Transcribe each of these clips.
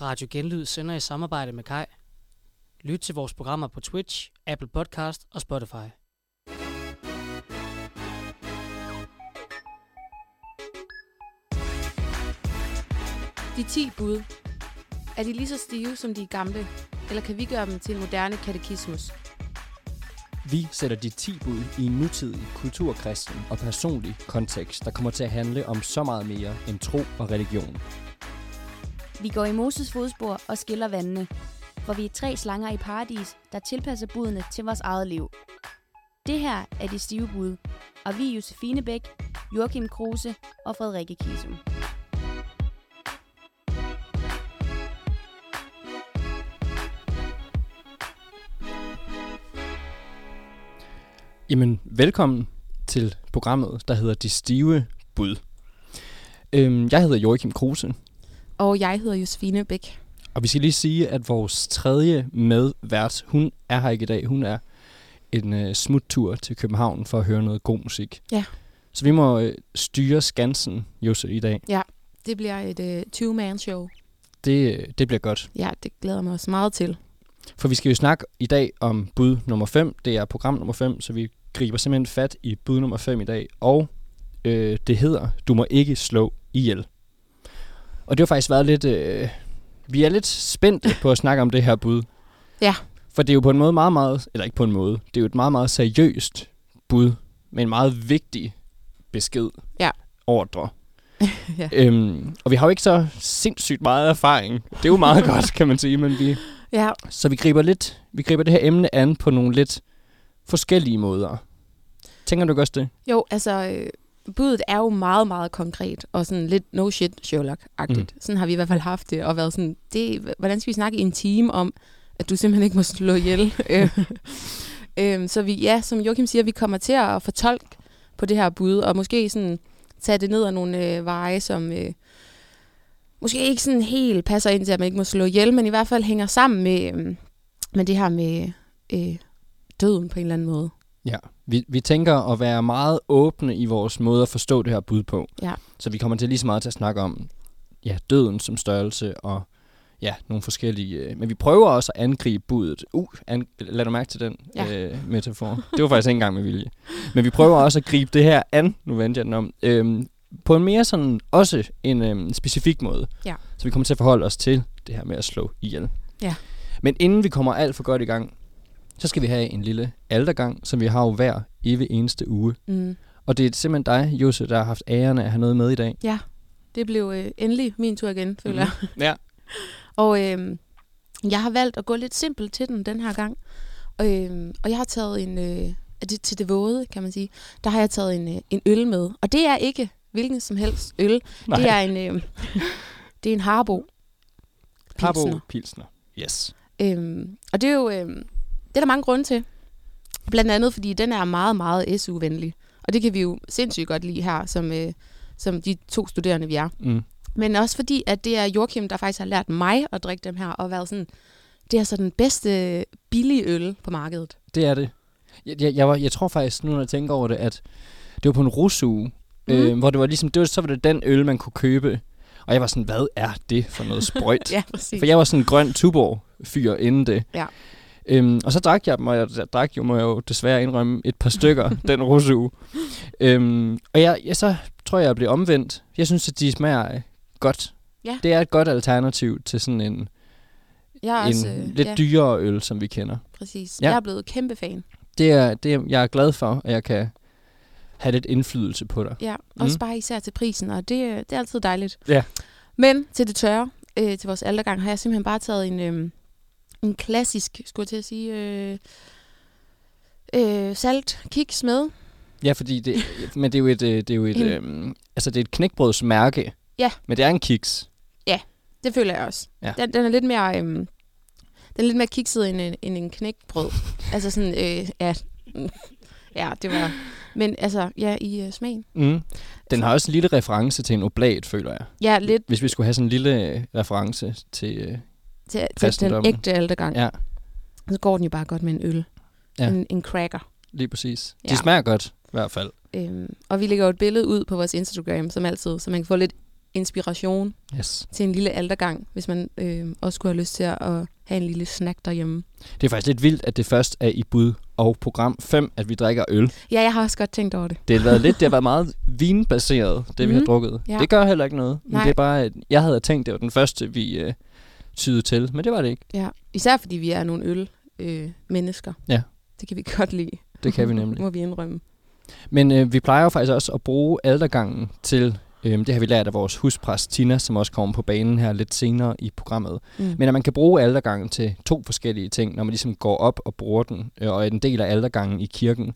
Radio Genlyd sender i samarbejde med Kai. Lyt til vores programmer på Twitch, Apple Podcast og Spotify. De 10 bud. Er de lige så stive som de gamle, eller kan vi gøre dem til en moderne katekismus? Vi sætter de 10 bud i en nutidig, kulturkristen og personlig kontekst, der kommer til at handle om så meget mere end tro og religion. Vi går i Moses fodspor og skiller vandene, hvor vi er tre slanger i paradis, der tilpasser budene til vores eget liv. Det her er de stive bud, og vi er Josefine Bæk, Joachim Kruse og Frederikke Kisum. Jamen, velkommen til programmet, der hedder De Stive Bud. Øhm, jeg hedder Joachim Kruse, og jeg hedder Josefine Bæk. og vi skal lige sige, at vores tredje medvært, hun er her ikke i dag. Hun er en øh, smuttur til København for at høre noget god musik. Ja. Så vi må øh, styre Skansen, Jose, i dag. Det bliver et uh, two-man-show. Det, øh, det bliver godt. Ja, det glæder mig også meget til. For vi skal jo snakke i dag om bud nummer 5. Det er program nummer 5, så vi griber simpelthen fat i bud nummer 5 i dag. Og øh, det hedder, du må ikke slå ihjel. Og det har faktisk været lidt... Øh, vi er lidt spændte på at snakke om det her bud. Ja. For det er jo på en måde meget, meget... Eller ikke på en måde. Det er jo et meget, meget seriøst bud. Med en meget vigtig besked. Ja. Ordre. ja. Øhm, og vi har jo ikke så sindssygt meget erfaring. Det er jo meget godt, kan man sige, men vi... ja, Så vi griber lidt, vi griber det her emne an på nogle lidt forskellige måder. Tænker du også det? jo, altså, øh, budet er jo meget, meget konkret, og sådan lidt no shit Sherlock-agtigt. Mm. Sådan har vi i hvert fald haft det, og været sådan, det, hvordan skal vi snakke i en time om, at du simpelthen ikke må slå ihjel? Øh, øhm, så vi, ja, som Joachim siger, vi kommer til at fortolke på det her bud, og måske sådan tage det ned ad nogle øh, veje, som øh, måske ikke sådan helt passer ind til, at man ikke må slå ihjel, men i hvert fald hænger sammen med, øh, med det her med øh, døden på en eller anden måde. Ja. Vi, vi tænker at være meget åbne i vores måde at forstå det her bud på. Ja. Så vi kommer til lige så meget til at snakke om ja, døden som størrelse og ja, nogle forskellige... Øh, men vi prøver også at angribe budet. Uh, an, lad du mærke til den Ja. øh, metafor. Det var faktisk ikke engang med vilje. Men vi prøver også at gribe det her an, nu vendte jeg den om, øhm, på en mere sådan, også en øhm, specifik måde. Ja. Så vi kommer til at forholde os til det her med at slå ihjel. Ja. Men inden vi kommer alt for godt i gang, så skal vi have en lille aldergang, som vi har jo hver evig eneste uge. Mm. Og det er simpelthen dig, Jose, der har haft æren af at have noget med i dag. Ja, det blev øh, endelig min tur igen, føler jeg. Mm. Ja. Og øh, jeg har valgt at gå lidt simpelt til den den her gang. Og, øh, og jeg har taget en... Øh, det til det våde, kan man sige. Der har jeg taget en, øh, en øl med. Og det er ikke hvilken som helst øl. Nej. Det er en, øh, det er en Harbo. Harbo Pilsner. Pilsner. Yes. Øhm, og det er jo øhm, det er der mange grunde til. Blandt andet, fordi den er meget, meget SU-venlig. Og det kan vi jo sindssygt godt lide her, som, øh, som de to studerende, vi er. Mm. Men også fordi, at det er Joachim, der faktisk har lært mig at drikke dem her, og været sådan, det er så den bedste billige øl på markedet. Det er det. Jeg, jeg, jeg, var, jeg tror faktisk, nu når jeg tænker over det, at det var på en rusuge, mm. øh, hvor det var ligesom, det var, så var det den øl, man kunne købe. Og jeg var sådan, hvad er det for noget sprøjt? Ja, præcis. For jeg var sådan en grøn Tuborg-fyr inden det. Ja. Øhm, og så drak jeg dem, og jeg drak jo, må jeg jo desværre indrømme, et par stykker, den rusuge. Øhm, og jeg, jeg, så tror jeg, jeg blev omvendt. Jeg synes, at de smager øh, godt. Ja. Det er et godt alternativ til sådan en, jeg en også, øh, lidt ja, dyrere øl, som vi kender. præcis. Ja. Jeg er blevet kæmpe fan. Det er, det er, jeg er glad for, at jeg kan have lidt indflydelse på dig. Ja, også Mm. bare især til prisen, og det, øh, det er altid dejligt. Ja. Men til det tørre, øh, til vores aldergang, har jeg simpelthen bare taget en, øh, en klassisk, skulle jeg til at sige, øh, øh, salt kiks med. Ja, fordi det, men det er jo et, øh, det er jo et, øhm, altså det er et knækbrødsmærke. Ja. Men det er en kiks. Det føler jeg også. Ja. Den, den er lidt mere... Øh, den er lidt mere kikset end en, end en knækbrød. altså sådan, øh, ja, ja, det var... Men altså, ja, i øh, smagen. Mm. Den har også en lille reference til en oblat, føler jeg. Ja, lidt Hvis vi skulle have sådan en lille øh, reference til... Øh, til, til den ægte aldergang. ja, Så går den jo bare godt med en øl. Ja. En, en cracker. lige præcis. De Ja. smager godt, i hvert fald. Øhm, og vi lægger jo et billede ud på vores Instagram, som altid, så man kan få lidt inspiration Yes. til en lille aldergang, hvis man øh, også skulle have lyst til at have en lille snack derhjemme. Det er faktisk lidt vildt, at det først er i bud og program 5, at vi drikker øl. Ja, jeg har også godt tænkt over det. Det har været lidt, det har været meget vinbaseret, det vi har Mhm. drukket. Ja. Det gør heller ikke noget. Men Nej. det er bare, at jeg havde tænkt, det var den første, vi øh, tyede til, men det var det ikke. Ja, især fordi vi er nogle øl øh, mennesker. Ja. Det kan vi godt lide. Det kan vi nemlig. Må vi indrømme. Men øh, vi plejer jo faktisk også at bruge aldergangen til, øh, det har vi lært af vores huspræst Tina, som også kommer på banen her lidt senere i programmet. Mm. Men at man kan bruge aldergangen til to forskellige ting, når man ligesom går op og bruger den, øh, og er en del af aldergangen i kirken.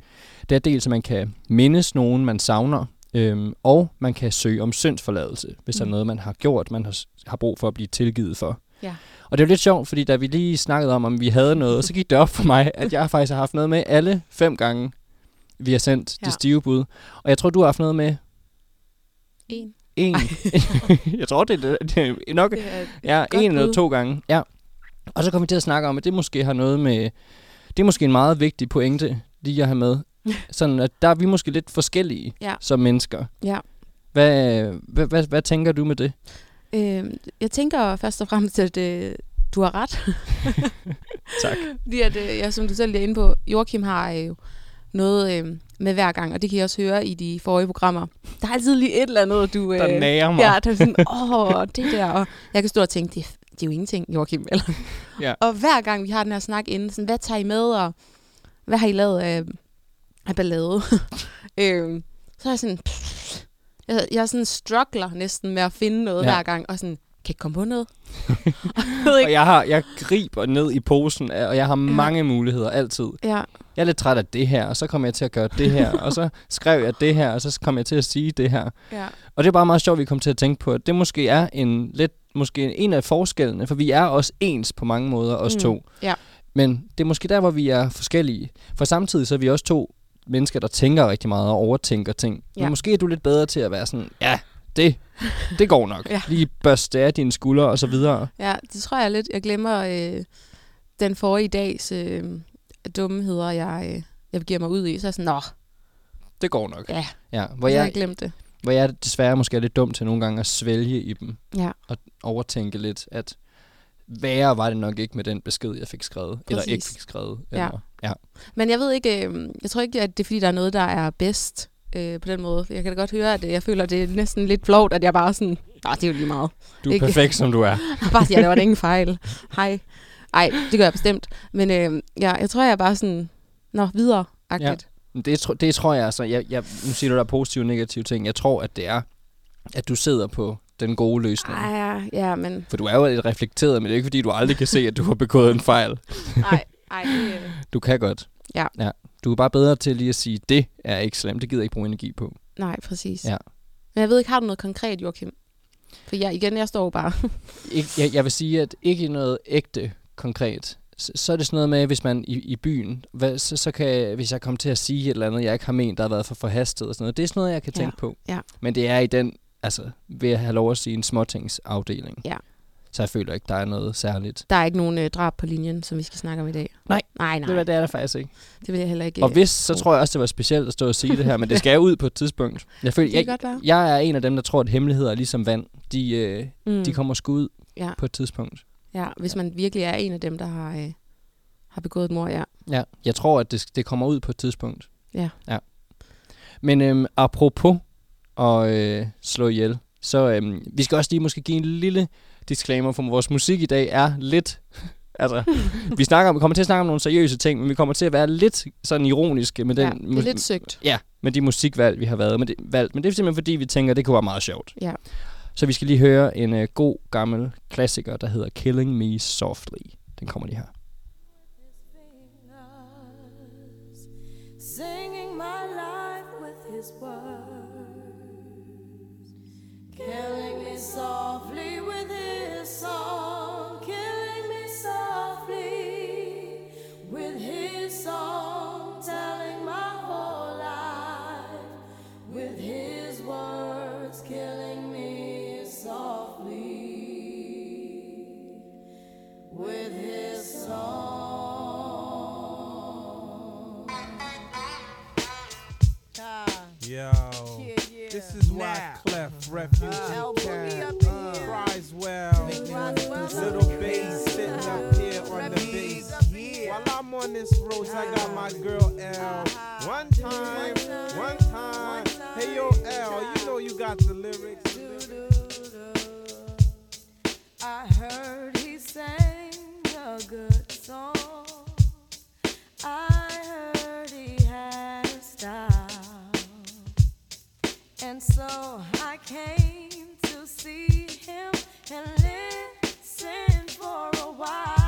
Det er dels, at man kan mindes nogen, man savner, øhm, og man kan søge om syndsforladelse, hvis mm. der er noget, man har gjort, man har, har brug for at blive tilgivet for. Ja. Og det er lidt sjovt, fordi da vi lige snakkede om, om vi havde noget, så gik det op for mig, at jeg faktisk har haft noget med alle fem gange, vi har sendt ja. Ja. de stive bud. Og jeg tror, du har haft noget med En. en. jeg tror, det er, det er nok Det er Ja, en eller to gange. Ja. Og så kommer vi til at snakke om, at det måske har noget med... Det er måske en meget vigtig pointe, lige at have med. Sådan, at der er vi måske lidt forskellige Ja. som mennesker. Ja. Hvad, hvad, hvad, hvad tænker du med det? Øh, jeg tænker først og fremmest, at øh, du har ret. Tak. Fordi at, øh, ja, som du selv er inde på, Joachim har øh, noget øh, med hver gang, og det kan I også høre i de forrige programmer. Der er altid lige et eller andet, du... Øh, Der nærer mig. Ja, der er sådan, åh, det der. Og jeg kan stå og tænke, det, er- det er jo ingenting, Joachim. Eller? Ja. Og hver gang vi har den her snak inden, sådan, hvad tager I med, og hvad har I lavet af, af ballade? øhm, så er jeg sådan, pff, jeg, jeg sådan struggler næsten med at finde noget Ja. ja. hver gang, og sådan, kan ikke komme på noget. Og jeg, har, jeg griber ned i posen, og jeg har mange muligheder altid. Ja, Jeg er lidt træt af det her, og så kommer jeg til at gøre det her, og så skrev jeg det her, og så kommer jeg til at sige det her. ja, Og det er bare meget sjovt, at vi kom til at tænke på, at det måske er en lidt måske en af forskellene, for vi er også ens på mange måder, os Mm, to. ja. Men det er måske der, hvor vi er forskellige. For samtidig så er vi også to mennesker, der tænker rigtig meget og overtænker ting. Ja. Men måske er du lidt bedre til at være sådan, ja, det, det går nok. Ja. Lige børste af dine skuldre og så videre. ja, det tror jeg lidt. Jeg glemmer øh, den forrige dags øh, dumheder, jeg, øh, jeg giver mig ud i. Så er jeg sådan, nå, Det går nok. ja, Ja, hvor, hvor jeg har jeg, glemt det. hvor jeg desværre måske er lidt dum til nogle gange at svælge i dem. Ja, Og overtænke lidt, at værre var det nok ikke med den besked, jeg fik skrevet. Eller ikke Præcis. fik skrevet. Ja. Eller, ja. Men jeg ved ikke, øh, jeg tror ikke, at det er fordi, der er noget, der er bedst øh, på den måde. Jeg kan da godt høre, at øh, jeg føler, at det er næsten lidt flovt, at jeg bare sådan, nej, det er jo lige meget. Du er Ikke? perfekt, som du er. Bare siger, at der var da ingen fejl. Hej. Ej, det gør jeg bestemt. Men øh, ja, jeg tror, jeg er bare sådan, nå, videre agtigt. Men Det, tro- det tror jeg altså. Jeg, jeg, nu siger du, der er positive og negative ting. Jeg tror, at det er, at du sidder på den gode løsning. Ej, ja, ja, men For du er jo lidt reflekteret, men det er ikke fordi, du aldrig kan se, at du har begået en fejl. nej, ej, det, øh, Du kan godt. Ja. ja. Du er bare bedre til lige at sige, det er ikke slemt. Det gider jeg ikke bruge energi på. nej, præcis. Ja. Men jeg ved ikke, har du noget konkret, Joachim? For jeg, igen, jeg står bare. Ik- jeg, jeg vil sige, at ikke noget ægte konkret. Så, så er det sådan noget med, hvis man i, i byen, hvad, så, så kan hvis jeg kommer til at sige et eller andet, jeg ikke har ment, der har været for forhastet og sådan noget. Det er sådan noget, jeg kan Ja. tænke på. Ja. Men det er i den, altså ved at have lov at sige en småtingsafdeling. Ja. Så jeg føler ikke, der er noget særligt. Der er ikke nogen øh, drab på linjen, som vi skal snakke om i dag. Nej. Nej, nej. Det, er- det er der faktisk ikke. Det vil jeg heller ikke. Og øh, hvis, så tro. tror jeg også, det var specielt at stå og sige det her, men det skal ud på et tidspunkt. Jeg, føler, Det jeg, godt jeg er en af dem, der tror, at hemmeligheder er ligesom vand. De, øh, Mm. de kommer sgu ud ja, på et tidspunkt. ja, hvis man virkelig er en af dem, der har, øh, har begået et mor, ja. Ja, jeg tror, at det, det kommer ud på et tidspunkt. Ja. ja. Men øhm, apropos at øh, slå ihjel, så øhm, vi skal også lige måske give en lille disclaimer, for vores musik i dag er lidt... altså, vi, snakker, vi kommer til at snakke om nogle seriøse ting, men vi kommer til at være lidt sådan ironiske med den... ja det er lidt søgt. Ja, med de musikvalg, vi har været med det, valgt. Men det er simpelthen fordi, vi tænker, at det kunne være meget sjovt. Ja. Så vi skal lige høre en øh, god, gammel klassiker, der hedder Killing Me Softly. Den kommer lige her. singing my his song, killing me softly with refuge. Uh, uh, little bass sitting up uh-huh. here on the bass. While I'm on this road, I got my uh-huh. girl L. Uh-huh. One time, one time. Hey yo L, you know you got. The lyrics. I heard he sang a good song. I heard he had a style. And so I came to see him and listen for a while.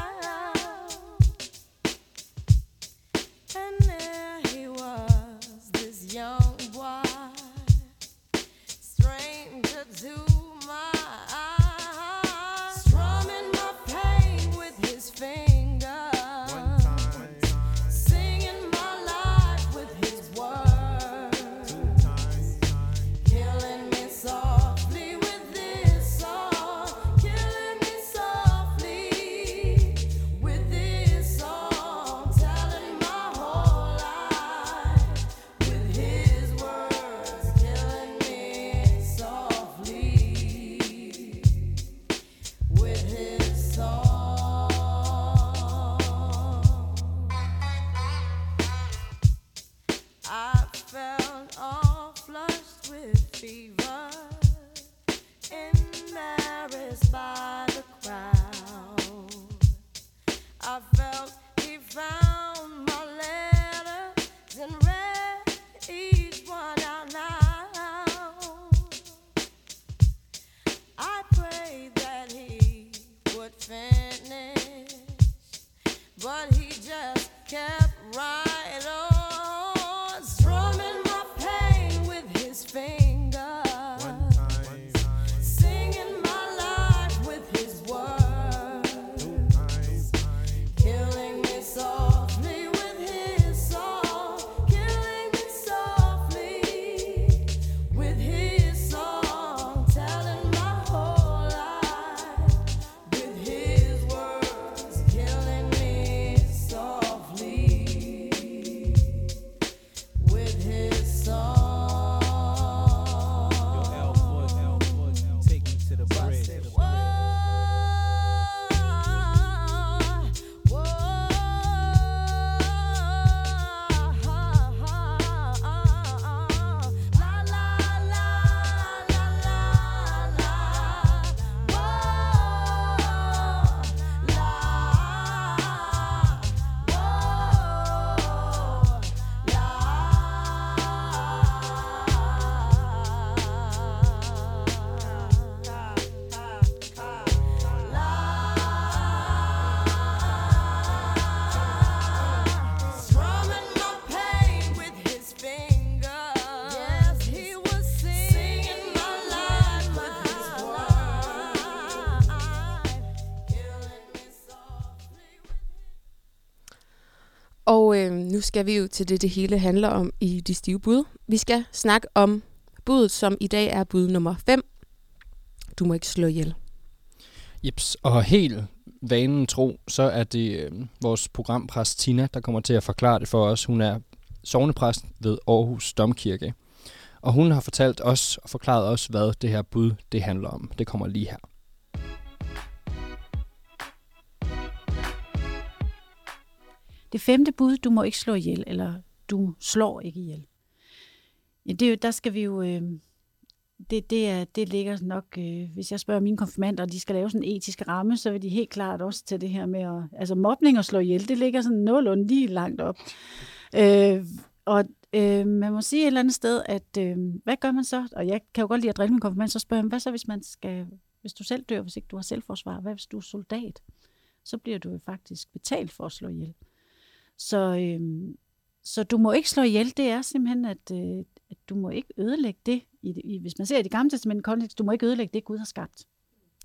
Nu skal vi jo til det, det hele handler om i de stive bud. Vi skal snakke om budet, som i dag er bud nummer 5. Du må ikke slå ihjel. Jeps, og helt vanen tro, så er det øh, vores programpræst Tina, der kommer til at forklare det for os. Hun er sovnepræst ved Aarhus Domkirke. Og hun har fortalt os og forklaret os, hvad det her bud det handler om. Det kommer lige her. Det femte bud, du må ikke slå ihjel, eller du slår ikke ihjel. Ja, det er jo, der skal vi jo... Øh, det, det, er, det ligger nok, øh, hvis jeg spørger mine konfirmander, og de skal lave sådan en etisk ramme, så vil de helt klart også til det her med at... Altså mobning og slå ihjel, det ligger sådan nogenlunde lige langt op. Øh, og øh, man må sige et eller andet sted, at øh, hvad gør man så? Og jeg kan jo godt lide at drille min konfirmand, så spørger jeg, hvad så hvis man skal... Hvis du selv dør, hvis ikke du har selvforsvar, hvad hvis du er soldat? Så bliver du jo faktisk betalt for at slå ihjel. Så, øhm, så du må ikke slå ihjel, det er simpelthen, at, øh, at du må ikke ødelægge det, i, i, hvis man ser i det gamle testament kontekst, du må ikke ødelægge det, Gud har skabt.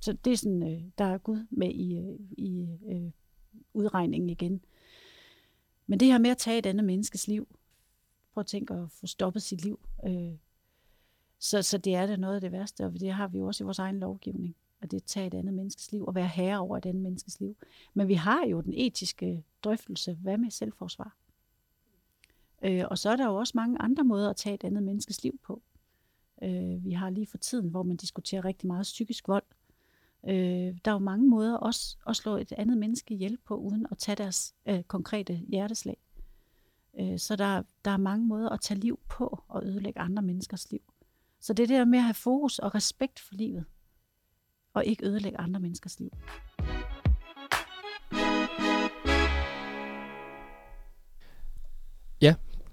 Så det er sådan, øh, der er Gud med i, øh, i øh, udregningen igen. Men det her med at tage et andet menneskes liv, prøv at tænke at få stoppet sit liv, øh, så, så det er da noget af det værste, og det har vi jo også i vores egen lovgivning, at det er at tage et andet menneskes liv, og være herre over et andet menneskes liv. Men vi har jo den etiske drøftelse, hvad med selvforsvar? Øh, og så er der jo også mange andre måder at tage et andet menneskes liv på. Øh, vi har lige for tiden, hvor man diskuterer rigtig meget psykisk vold. Øh, der er jo mange måder også at slå et andet menneske ihjel på, uden at tage deres øh, konkrete hjerteslag. Øh, så der, der er mange måder at tage liv på og ødelægge andre menneskers liv. Så det der med at have fokus og respekt for livet, og ikke ødelægge andre menneskers liv.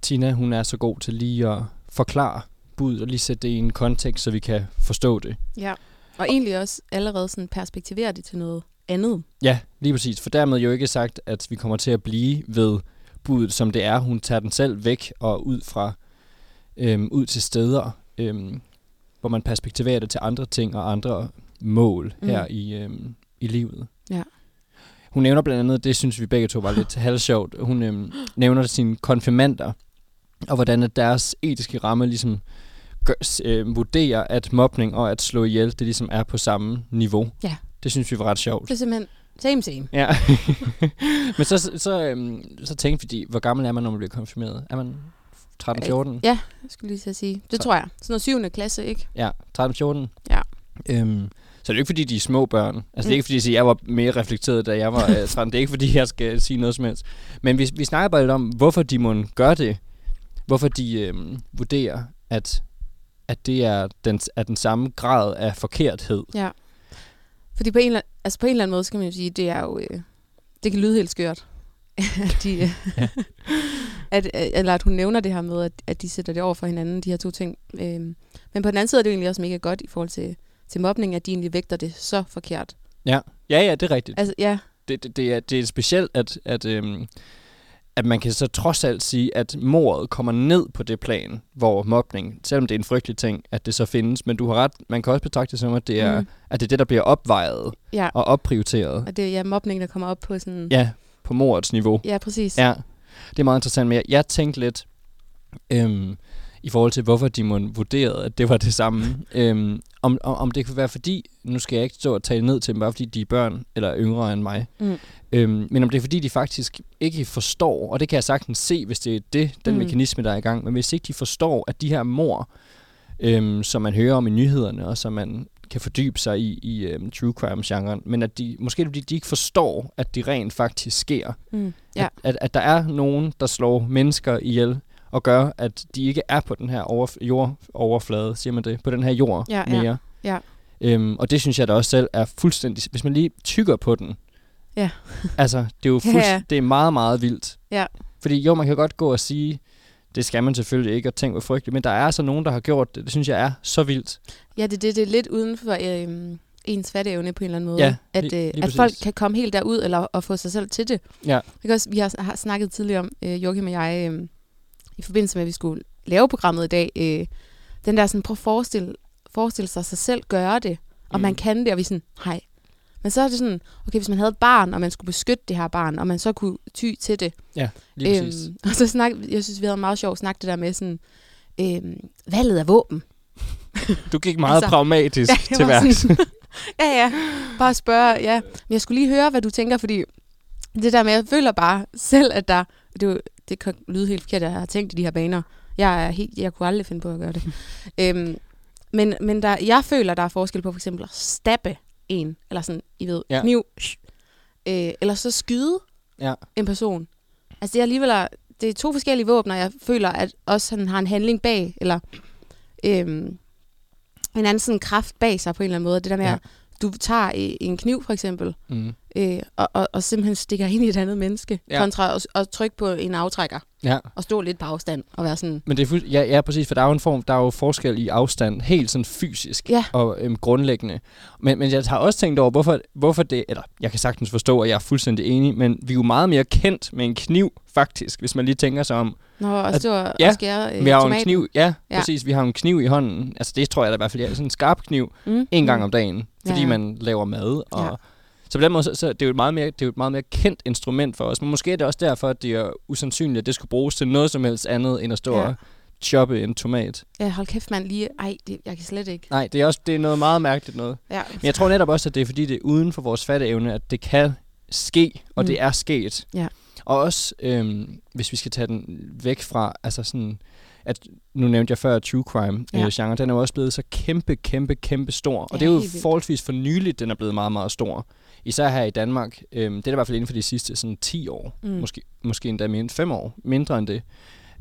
Tina, hun er så god til lige at forklare bud og lige sætte det i en kontekst, så vi kan forstå det. Ja. Og egentlig også allerede sådan perspektivere det til noget andet. Ja, lige præcis. For dermed jo ikke sagt, at vi kommer til at blive ved budet, som det er. Hun tager den selv væk og ud fra øhm, ud til steder, øhm, hvor man perspektiverer det til andre ting og andre mål Mm. her i, øhm, i livet. Ja. Hun nævner blandt andet, det synes vi begge to var lidt halvsjovt, hun øhm, nævner sine konfirmander, og hvordan at deres etiske ramme ligesom gør, øh, vurderer, at mobning og at slå ihjel, det ligesom er på samme niveau. Ja. Det synes vi var ret sjovt. Det er simpelthen same same. Ja. Men så, så, øhm, så tænkte vi, hvor gammel er man, når man bliver konfirmeret? Er man 13-14? Ja, jeg skulle lige at sige. Det Så- tror jeg. Sådan noget syvende klasse, ikke? Ja, 13-14. Ja. Øhm, så det er jo ikke, fordi de er små børn. Altså, det er ikke, fordi jeg siger, at jeg var mere reflekteret, da jeg var øh, 13. Det er ikke, fordi jeg skal sige noget som helst. Men vi, vi snakker bare lidt om, hvorfor de må gøre det. Hvorfor de øhm, vurderer, at, at det er den, er den samme grad af forkerthed. Ja. Fordi på en, eller, altså på en eller anden måde, så kan man jo sige, det er jo... Øh, det kan lyde helt skørt. at, de, øh, Ja. at, øh, eller at hun nævner det her med, at, at de sætter det over for hinanden, de her to ting. Øhm, men på den anden side er det jo egentlig også mega godt i forhold til, til mobning, at de egentlig vægter det så forkert. Ja, ja, ja det er rigtigt. Altså, ja, det, det, det, er, det er specielt, at, at, øhm, at man kan så trods alt sige, at mordet kommer ned på det plan, hvor mobning, selvom det er en frygtelig ting, at det så findes, men du har ret, man kan også betragte det som, at det er, Mm. at det, er det, der bliver opvejet ja. og opprioriteret. Og det er ja, mobning, der kommer op på sådan... Ja, på mordets niveau. ja præcis. Ja, det er meget interessant, men jeg, jeg tænkte lidt, øhm, i forhold til, hvorfor de må vurderede, at det var det samme. øhm, om, om, om det kunne være fordi, nu skal jeg ikke stå og tale ned til dem, bare fordi de er børn, eller yngre end mig, Mm. øhm, men om det er fordi, de faktisk ikke forstår, og det kan jeg sagtens se, hvis det er det, den mm. mekanisme, der er i gang, men hvis ikke de forstår, at de her mor, øhm, som man hører om i nyhederne, og som man kan fordybe sig i, i øhm, true crime-genren, men at de, måske fordi de ikke forstår, at det rent faktisk sker. Mm. Ja. At, at, at der er nogen, der slår mennesker ihjel, og gør, at de ikke er på den her overf- jordoverflade, siger man det, på den her jord Ja, ja, mere. ja. Øhm, og det synes jeg da også selv er fuldstændig... Hvis man lige tykker på den, Ja. altså, det er jo Ja, fuldst- ja. det er meget, meget vildt. Ja. Fordi jo, man kan godt gå og sige, det skal man selvfølgelig ikke, og tænke hvor frygteligt, men der er altså nogen, der har gjort det. Det synes jeg er så vildt. Ja, det, det, det er lidt uden for øhm, ens fatteevne på en eller anden måde. Ja, at, øh, lige at folk kan komme helt derud eller og få sig selv til det. Ja. Også, vi har, har snakket tidligere om, øh, Joachim og jeg, øh, i forbindelse med, at vi skulle lave programmet i dag, øh, den der sådan, prøv at forestille, forestille sig sig selv gøre det, og Mm. man kan det, og vi er sådan, hej. Men så er det sådan, okay, hvis man havde et barn, og man skulle beskytte det her barn, og man så kunne ty til det. Lige præcis. Øhm, og så snak, jeg synes, vi havde en meget sjov snak det der med sådan, øhm, valget af våben. Du gik meget altså- pragmatisk Ja, ja, til værks. ja, ja. Bare spørge, ja. Men jeg skulle lige høre, hvad du tænker, fordi det der med, jeg føler bare selv, at der... Det, er jo- det kan lyde helt forkert, at jeg har tænkt i de her baner. Jeg, er helt, jeg kunne aldrig finde på at gøre det. øhm, men men der, jeg føler, der er forskel på for eksempel at stabbe en, eller sådan, I ved, Ja. kniv, øh, eller så skyde Ja. en person. Altså det er alligevel, det er to forskellige våbner, jeg føler, at også han har en handling bag, eller øhm, en anden sådan kraft bag sig på en eller anden måde. Det der med, Ja. at du tager en kniv for eksempel, Mm. Øh, og, og, og simpelthen stikker ind i et andet menneske, Ja. kontra at, at trykke på en aftrækker, Ja. og stå lidt på afstand, og være sådan, Men det er ja, ja, præcis, for der er jo en form, der er jo forskel i afstand, helt sådan fysisk Ja. og øhm, grundlæggende. Men, men jeg har også tænkt over, hvorfor, hvorfor det, eller jeg kan sagtens forstå, og jeg er fuldstændig enig, men vi er jo meget mere kendt med en kniv, faktisk, hvis man lige tænker sig om. Nå, og stå og ja, skære øh, vi har jo en tomaten. kniv, ja, Ja. præcis, vi har en kniv i hånden. Altså det tror jeg da i hvert fald, ja, sådan en skarp kniv, Mm. en gang mm. om dagen, fordi ja. man laver mad. Og, Ja. Så på den måde, så, så det er jo et meget mere, det er jo et meget mere kendt instrument for os. Men måske er det også derfor, at det er usandsynligt, at det skulle bruges til noget som helst andet, end at stå Ja. og choppe en tomat. Ja, hold kæft, mand, lige, ej, det, jeg kan slet ikke. Nej, det er også det er noget meget mærkeligt noget. Ja. Men jeg tror netop også, at det er fordi, det er uden for vores fatteevne, at det kan ske, og Mm. det er sket. Ja. Og også, øhm, hvis vi skal tage den væk fra, altså sådan, at nu nævnte jeg før true crime Ja. ja. øh, genre, den er jo også blevet så kæmpe, kæmpe, kæmpe stor. Og Ja, det er jo forholdsvis for nyligt, den er blevet meget, meget stor. Især her i Danmark, øhm, det er der i hvert fald inden for de sidste sådan 10 år, Mm. måske, måske endda mere end 5 år, mindre end det,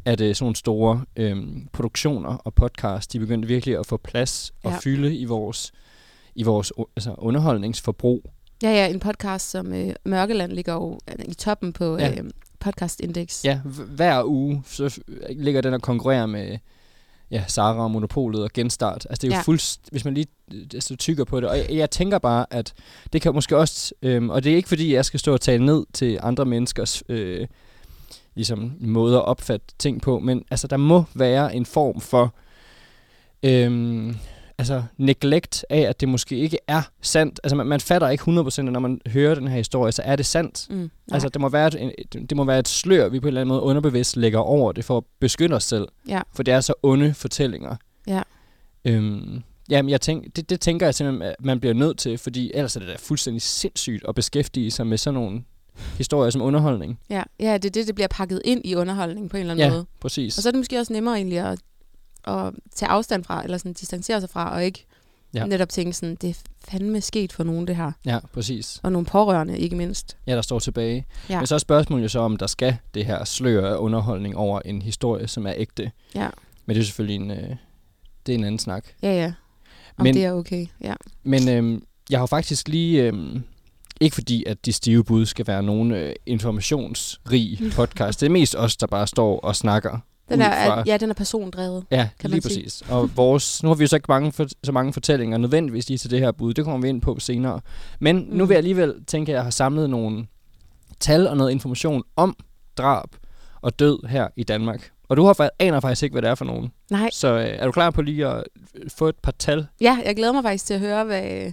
at øh, sådan nogle store øhm, produktioner og podcasts, de begyndte virkelig at få plads og Ja. fylde i vores, i vores altså underholdningsforbrug. Ja, ja, en podcast som øh, Mørkeland ligger jo øh, i toppen på Ja. øh, podcastindex. Ja, hver uge så ligger den og konkurrerer med ja, Sara og Monopolet og Genstart. Altså det er jo Ja. fuldst, hvis man lige øh, altså, tykker på det. Og jeg, jeg tænker bare, at det kan måske også, øhm, og det er ikke fordi, jeg skal stå og tale ned til andre menneskers øh, ligesom, måde at opfatte ting på, men altså der må være en form for øhm, altså neglect af, at det måske ikke er sandt. Altså man, man fatter ikke 100% at når man hører den her historie, så er det sandt. Mm, nej. Altså, det må, være et, et, det må være et slør, vi på en eller anden måde underbevidst lægger over det, for at beskytte os selv. Ja. For det er så onde fortællinger. Ja. Øhm, jamen, jeg tænk, det, det tænker jeg simpelthen, at man bliver nødt til, fordi ellers er det da fuldstændig sindssygt at beskæftige sig med sådan nogle historier som underholdning. ja, ja, det er det, det bliver pakket ind i underholdning på en eller anden Ja, måde. præcis. Og så er det måske også nemmere egentlig at, at tage afstand fra, eller sådan distancere sig fra, og ikke ja. Netop tænke sådan, det er fandme sket for nogen det her. Ja, præcis. Og nogle pårørende, ikke mindst. Ja, der står tilbage. Ja. Men så er spørgsmålet jo så, om der skal det her slør af underholdning over en historie, som er ægte. Ja, Men det er selvfølgelig en, øh, det er en anden snak. ja, ja. Om Men- det er okay, ja. Men øhm, jeg har faktisk lige, øhm, ikke fordi at de stive bud skal være nogen øh, informationsrig podcast, det er mest os, der bare står og snakker. Den er, fra, ja, den er persondrevet. ja kan lige man sige. præcis. Og vores, nu har vi jo så ikke mange for, så mange fortællinger nødvendigvis lige til det her bud, det kommer vi ind på senere. Men mm. nu Mm. vil jeg alligevel tænke, at jeg har samlet nogle tal og noget information om drab og død her i Danmark. Og du har aner faktisk ikke, hvad det er for nogen. Nej, Så øh, er du klar på lige at få et par tal ja, jeg glæder mig faktisk til at høre, hvad,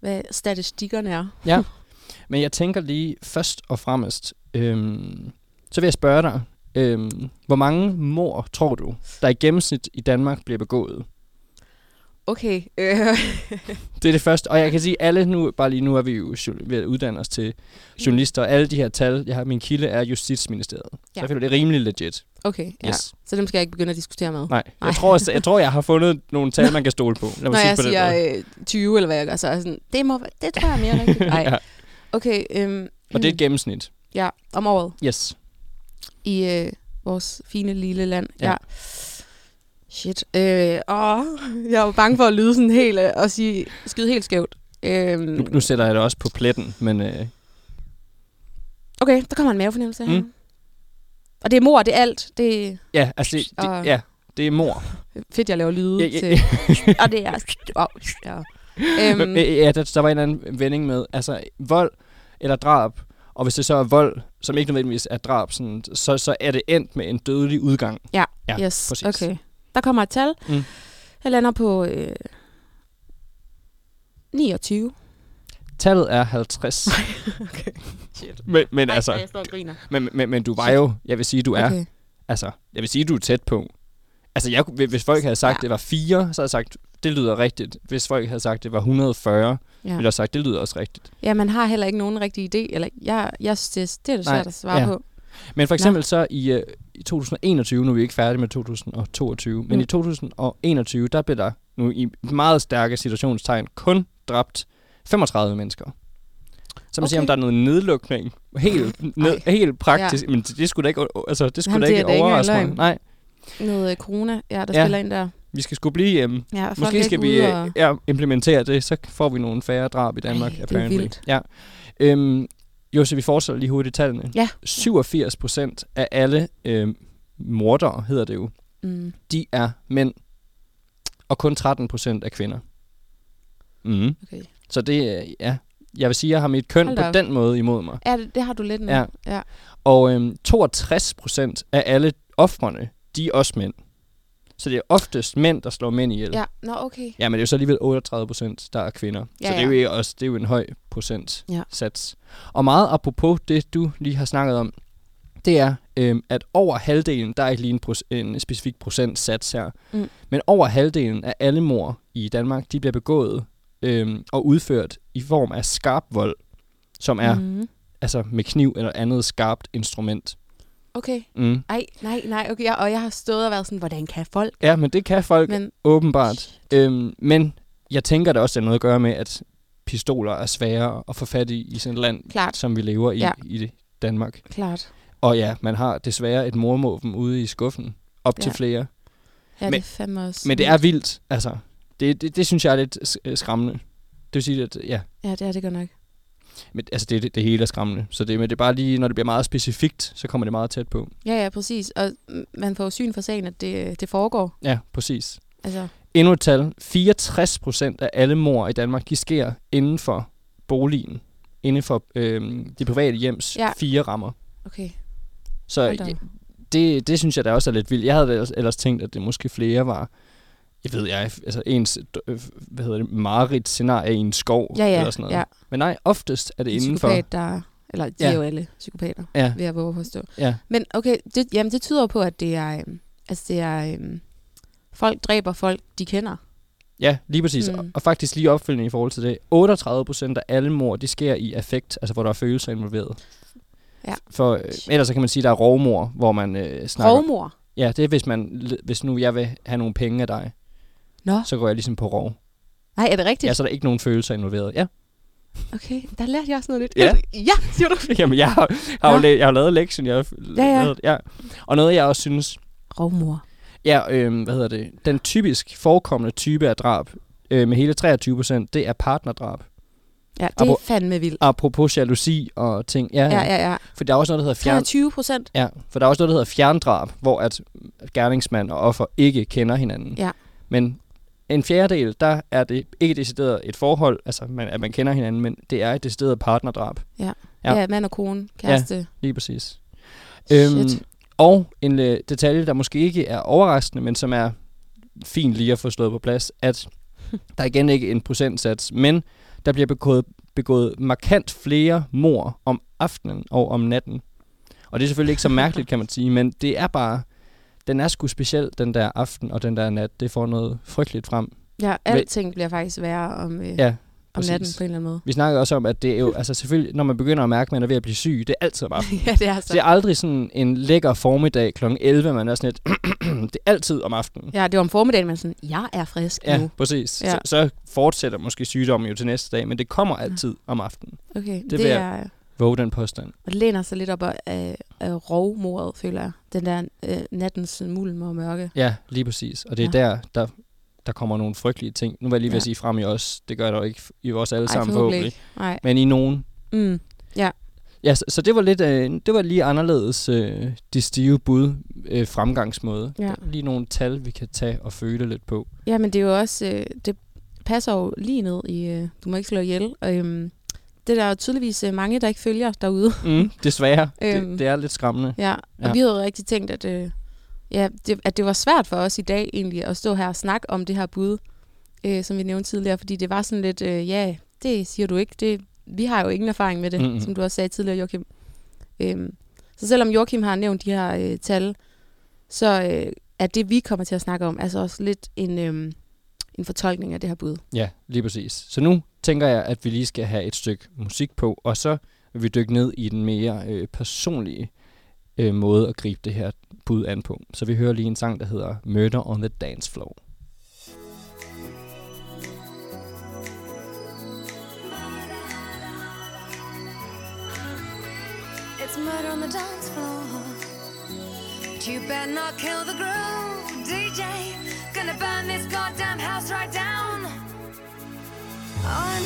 hvad statistikkerne er. Ja, men jeg tænker lige først og fremmest, øhm, så vil jeg spørge dig, øhm, hvor mange mor tror du, der i gennemsnit i Danmark bliver begået? Okay, øh, Det er det første, og jeg kan sige alle nu, bare lige nu er vi jo ved at uddanne os til journalister, og alle de her tal, jeg har, min kilde er Justitsministeriet. Ja. Så jeg føler, det er rimelig legit. okay, ja. Yes. Så dem skal jeg ikke begynde at diskutere med. Nej, Nej. jeg tror, jeg, jeg tror, jeg har fundet nogle tal, man kan stole på. Lad Når jeg på siger øh, 20, eller hvad jeg gør, så er jeg sådan, det, må, det tror jeg er mere rigtigt. Nej. ja. Okay, øhm, Og det er et gennemsnit. ja, om året Yes. I øh, vores fine lille land. Ja. Ja. Shit. Øh, åh, jeg var bange for at lyde sådan helt øh, og sige, skyde helt skævt. Øhm, Nu, nu sætter jeg det også på pletten, men øh, okay, der kommer en mavefornemmelse her. Mm. Og det er mor, det er alt. Det ja, altså det, det, ja, det er mor. fedt, jeg laver lyde Ja, ja, til. og det er... Wow, ja. Øhm, Ja, der, der var en anden vending med, altså vold eller drab, og hvis det så er vold, som ikke nødvendigvis er drab, sådan, så, så er det endt med en dødelig udgang. Ja, ja yes, præcis. okay. Der kommer et tal. Mm. Jeg lander på øh, 29. Tallet er 50. okay. Shit. men, men Ej, altså, jeg står og griner. men, men, men du var jo, jeg vil sige, du er, Okay. altså, jeg vil sige, du er tæt på. Altså, jeg, hvis folk havde sagt, Ja. det var 4, så havde jeg sagt, det lyder rigtigt. Hvis folk havde sagt, det var 140, ja. Ville sagt, det lyder også rigtigt. ja, man har heller ikke nogen rigtig idé. Eller jeg, jeg det, det er det svært at svare ja. på. Men for eksempel så i, øh, i 2021, nu er vi ikke færdige med 2022, men Mm. i 2021, der blev der nu i meget stærke situationstegn kun dræbt 35 mennesker. Så man okay. siger, om der er noget nedlukning, helt, ned, helt praktisk, ja. men det, det skulle da ikke, altså, det skulle Jamen, da det ikke ikke overraske mig. Nej, Noget øh, corona, ja, der ja. spiller ind der. Vi skal skulle blive hjemme. Ja, Måske skal vi øh, og... ja, implementere det, så får vi nogle færre drab i Danmark. Ej, det er apparently. vildt. Ja. Øhm, Jose, vi fortsætter lige hurtigt tallene. Ja. 87 procent af alle øhm, mordere, hedder det jo, Mm. de er mænd, og kun 13 procent er kvinder. Mm. Okay. Så det er, ja, jeg vil sige, at jeg har mit køn Hold på op. den måde imod mig. Ja, det, det har du lidt nu. Ja. ja. Og øhm, 62 procent af alle offrene, de er også mænd. Så det er oftest mænd, der slår mænd ihjel. Ja, nå okay. Ja, men det er jo så alligevel 38 procent, der er kvinder. Ja, så det er, jo ja. også, det er jo en høj procent Ja. sats. Og meget apropos det, du lige har snakket om, det er, øhm, at over halvdelen, der er ikke lige en, proc- en specifik procentsats her, Mm. men over halvdelen af alle mor i Danmark, de bliver begået øhm, og udført i form af skarp vold, som er Mm. altså med kniv eller andet skarpt instrument. Okay. Mm. Ej, nej, nej, okay. Og jeg har stået og været sådan, hvordan kan folk? Ja, men det kan folk Men åbenbart. Øhm, men jeg tænker, der også er noget at gøre med, at pistoler er svære at få fat i i sådan et land, Klart. som vi lever i Ja. i det- Danmark. Klart. Og ja, man har desværre et mormåben ude i skuffen. Op ja. til flere. Ja, Men- det er fandme også. Men det er vildt, altså. Det, det, det synes jeg er lidt øh, skræmmende. Det vil sige, at ja, Ja, det er det godt nok. Men, altså det, det, det hele er skræmmende. Så det, men det er bare lige, når det bliver meget specifikt, så kommer det meget tæt på. Ja, ja, præcis. Og man får jo syn for sagen, at det, det foregår. Ja, præcis. Altså, Endnu et tal. 64 procent af alle mor i Danmark, de sker inden for boligen. Inden for øhm, de private hjems Ja. fire rammer. okay. Så ja, det, det synes jeg da også er lidt vildt. Jeg havde ellers- ellers tænkt, at det måske flere var, jeg ved jeg, altså ens, øh, hvad hedder det, mareridt scenarie i en skov Ja, ja, eller sådan noget. ja. Men nej, oftest er det En inden for... psykopat, der... Eller de Ja. er jo alle psykopater, Ja, vil jeg våge påstå. ja, Men okay, det, jamen, det tyder på, at det er... øhm, Altså, det er... øhm, folk dræber folk, de kender. ja, lige præcis. Mm. Og, og faktisk lige opfølgende i forhold til det. 38 procent af alle mor, de sker i affekt, altså hvor der er følelser involveret. Ja. For øh, ellers så kan man sige, at der er rovmor, hvor man øh, snakker... Rovmor. Ja, det er, hvis, man, hvis nu jeg vil have nogle penge af dig, Nå, så går jeg ligesom på rov. nej, er det rigtigt? Ja, så er der ikke nogen følelser involveret. Ja. Okay, der lærte jeg også noget nyt. Ja. Ja, siger du. Jamen, jeg har, har, jo la- jeg har lavet lektion. Jeg har Ja, ja. Lavet, ja. Og noget, jeg også synes, Rovmor. ja, øh, hvad hedder det, den typisk forekommende type af drab, øh, med hele 23 procent, det er partnerdrab. Ja, det er fandme vildt. Apropos jalousi og ting. Ja, Ja, ja, ja. For der er også noget, der hedder fjern... 23 procent. Ja, for der er også noget, der hedder fjerndrab, hvor at gerningsmand og offer ikke kender hinanden. Ja. Men en fjerdedel, der er det ikke decideret et forhold, altså man, at man kender hinanden, men det er et decideret partnerdrab. Ja. Ja. ja, mand og kone, kæreste. Lige præcis. Shit. og en øh, detalje, der måske ikke er overraskende, men som er fint lige at få slået på plads, at der er igen ikke en procentsats, men der bliver begået, begået markant flere mor om aftenen og om natten. Og det er selvfølgelig ikke så mærkeligt, kan man sige, men det er bare, den er sgu speciel, den der aften og den der nat. Det får noget frygteligt frem. Ja, alting bliver faktisk værre om, øh, Ja, om præcis. natten på en eller anden måde. Vi snakkede også om, at det er jo, altså selvfølgelig, når man begynder at mærke, at man er ved at blive syg, det er altid om aftenen. ja, det er så. Det er aldrig sådan en lækker formiddag kl. 11, man er sådan lidt, det er altid om aftenen. Ja, det var om formiddagen, man sådan, jeg er frisk Ja, nu. præcis. Ja. Så, så fortsætter måske sygdommen jo til næste dag, men det kommer altid om aftenen. Okay, det, det jeg- er... Våg den påstand. Og det læner sig lidt op af, af, rovmordet, føler jeg. Den der øh, nattens mulm og mørke. Ja, lige præcis. Og det er Ja. der, der, der kommer nogle frygtelige ting. Nu var jeg lige ved at Ja. sige frem i os. Det gør der jo ikke i os alle Ej, sammen forhåbentlig forhåbentlig. Men i nogen. Mm. Ja, så, så det var lidt, øh, det var lige anderledes øh, de stive bud øh, fremgangsmåde. Ja. Lige nogle tal, vi kan tage og føle lidt på. Ja, men det er jo også... Øh, det passer jo lige ned i... Øh, du må ikke slå ihjel. Og, øhm, det er der tydeligvis øh, mange, der ikke følger derude. Mm, desværre. Øhm. det, det er lidt skræmmende. Ja, og Ja. vi havde rigtig tænkt, at, øh, ja, det, at det var svært for os i dag egentlig at stå her og snakke om det her bud, øh, som vi nævnte tidligere, fordi det var sådan lidt, øh, ja, det siger du ikke. Det, vi har jo ingen erfaring med det, Mhm. mm-hmm. som du også sagde tidligere, Joachim. Øhm, så selvom Joachim har nævnt de her øh, tal, så øh, er det, vi kommer til at snakke om, altså også lidt en, øh, en fortolkning af det her bud. Ja, lige præcis. Så nu tænker jeg, at vi lige skal have et stykke musik på, og så vil vi dykke ned i den mere øh, personlige øh, måde at gribe det her bud an på. Så vi hører lige en sang, der hedder Murder on the Dance Floor. It's murder on the dance floor. But you better not kill the girl. On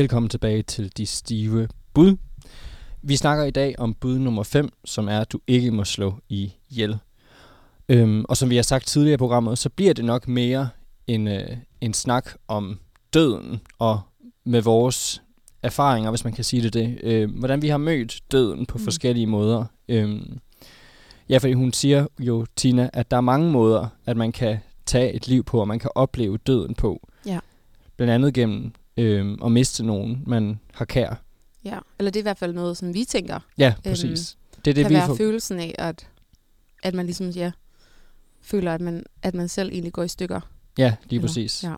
Velkommen tilbage til De Stive Bud. Vi snakker i dag om bud nummer 5, som er, at du ikke må slå ihjel. Øhm, og som vi har sagt tidligere i programmet, så bliver det nok mere en, øh, en snak om døden, og med vores erfaringer, hvis man kan sige det det. Øh, hvordan vi har mødt døden på Mm. forskellige måder. Øhm, ja, fordi hun siger jo, Tina, at der er mange måder, at man kan tage et liv på, og man kan opleve døden på. Ja. Blandt andet gennem øh, at miste nogen, man har kær. Ja, eller det er i hvert fald noget, som vi tænker, Ja, præcis. det er det kan vi være får... følelsen af, at, at man ligesom, ja, føler, at man, at man selv egentlig går i stykker. Ja, lige Eller- præcis. ja.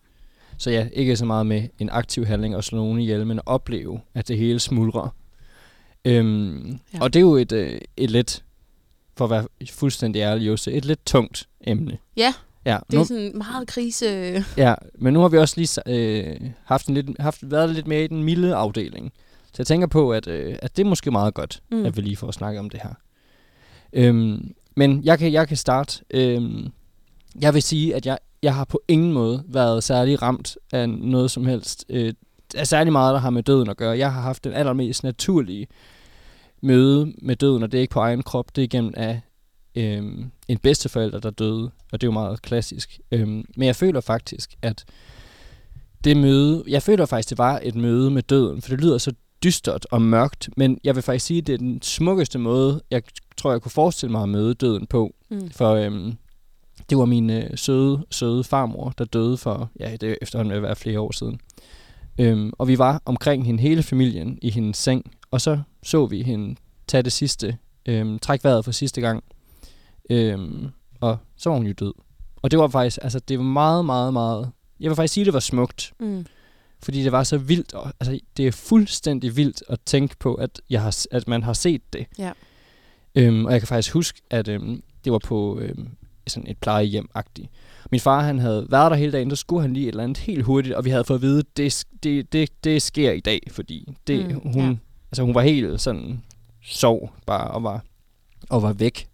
Så ja, ikke så meget med en aktiv handling og slå nogen ihjel, men at opleve, at det hele smuldrer. Øhm, ja. Og det er jo et, øh, et lidt, for at være fuldstændig ærlig, Jose, et lidt tungt emne. Ja, Ja, det nu, er sådan meget krise. ja, men nu har vi også lige øh, haft, en lidt, haft været lidt mere i den milde afdeling. Så jeg tænker på, at, øh, at det er måske meget godt, Mm. at vi lige får snakket om det her. Øhm, men jeg kan, jeg kan starte. Øhm, jeg vil sige, at jeg, jeg har på ingen måde været særlig ramt af noget som helst. Øh, af særlig meget, der har med døden at gøre. Jeg har haft den allermest naturlige møde med døden, og det er ikke på egen krop, det er igennem af øhm, en bedsteforælder, der døde, og det er jo meget klassisk. Øhm, men jeg føler faktisk, at det møde, jeg føler faktisk, det var et møde med døden, for det lyder så dystert og mørkt, men jeg vil faktisk sige, at det er den smukkeste måde, jeg tror, jeg kunne forestille mig at møde døden på. Mm. For øhm, det var min øh, søde, søde farmor, der døde for, ja, det er efterhånden at være flere år siden. Øhm, og vi var omkring hende hele familien i hendes seng, og så så vi hende tage det sidste, øhm, trække vejret for sidste gang. Øhm, og så var hun jo død. Og det var faktisk, altså det var meget, meget, meget, jeg vil faktisk sige, det var smukt Mm. fordi det var så vildt. Og, altså, det er fuldstændig vildt at tænke på, at, jeg har, at man har set det. Ja. Øhm, og jeg kan faktisk huske, at øhm, det var på øhm, sådan et plejehjem-agtigt. Min far, han havde været der hele dagen, der skulle han lige et eller andet helt hurtigt, og vi havde fået at vide, at det, det, det, det sker i dag, fordi det, Mm, hun, ja. altså, hun var helt sådan, sov bare og var, og var væk.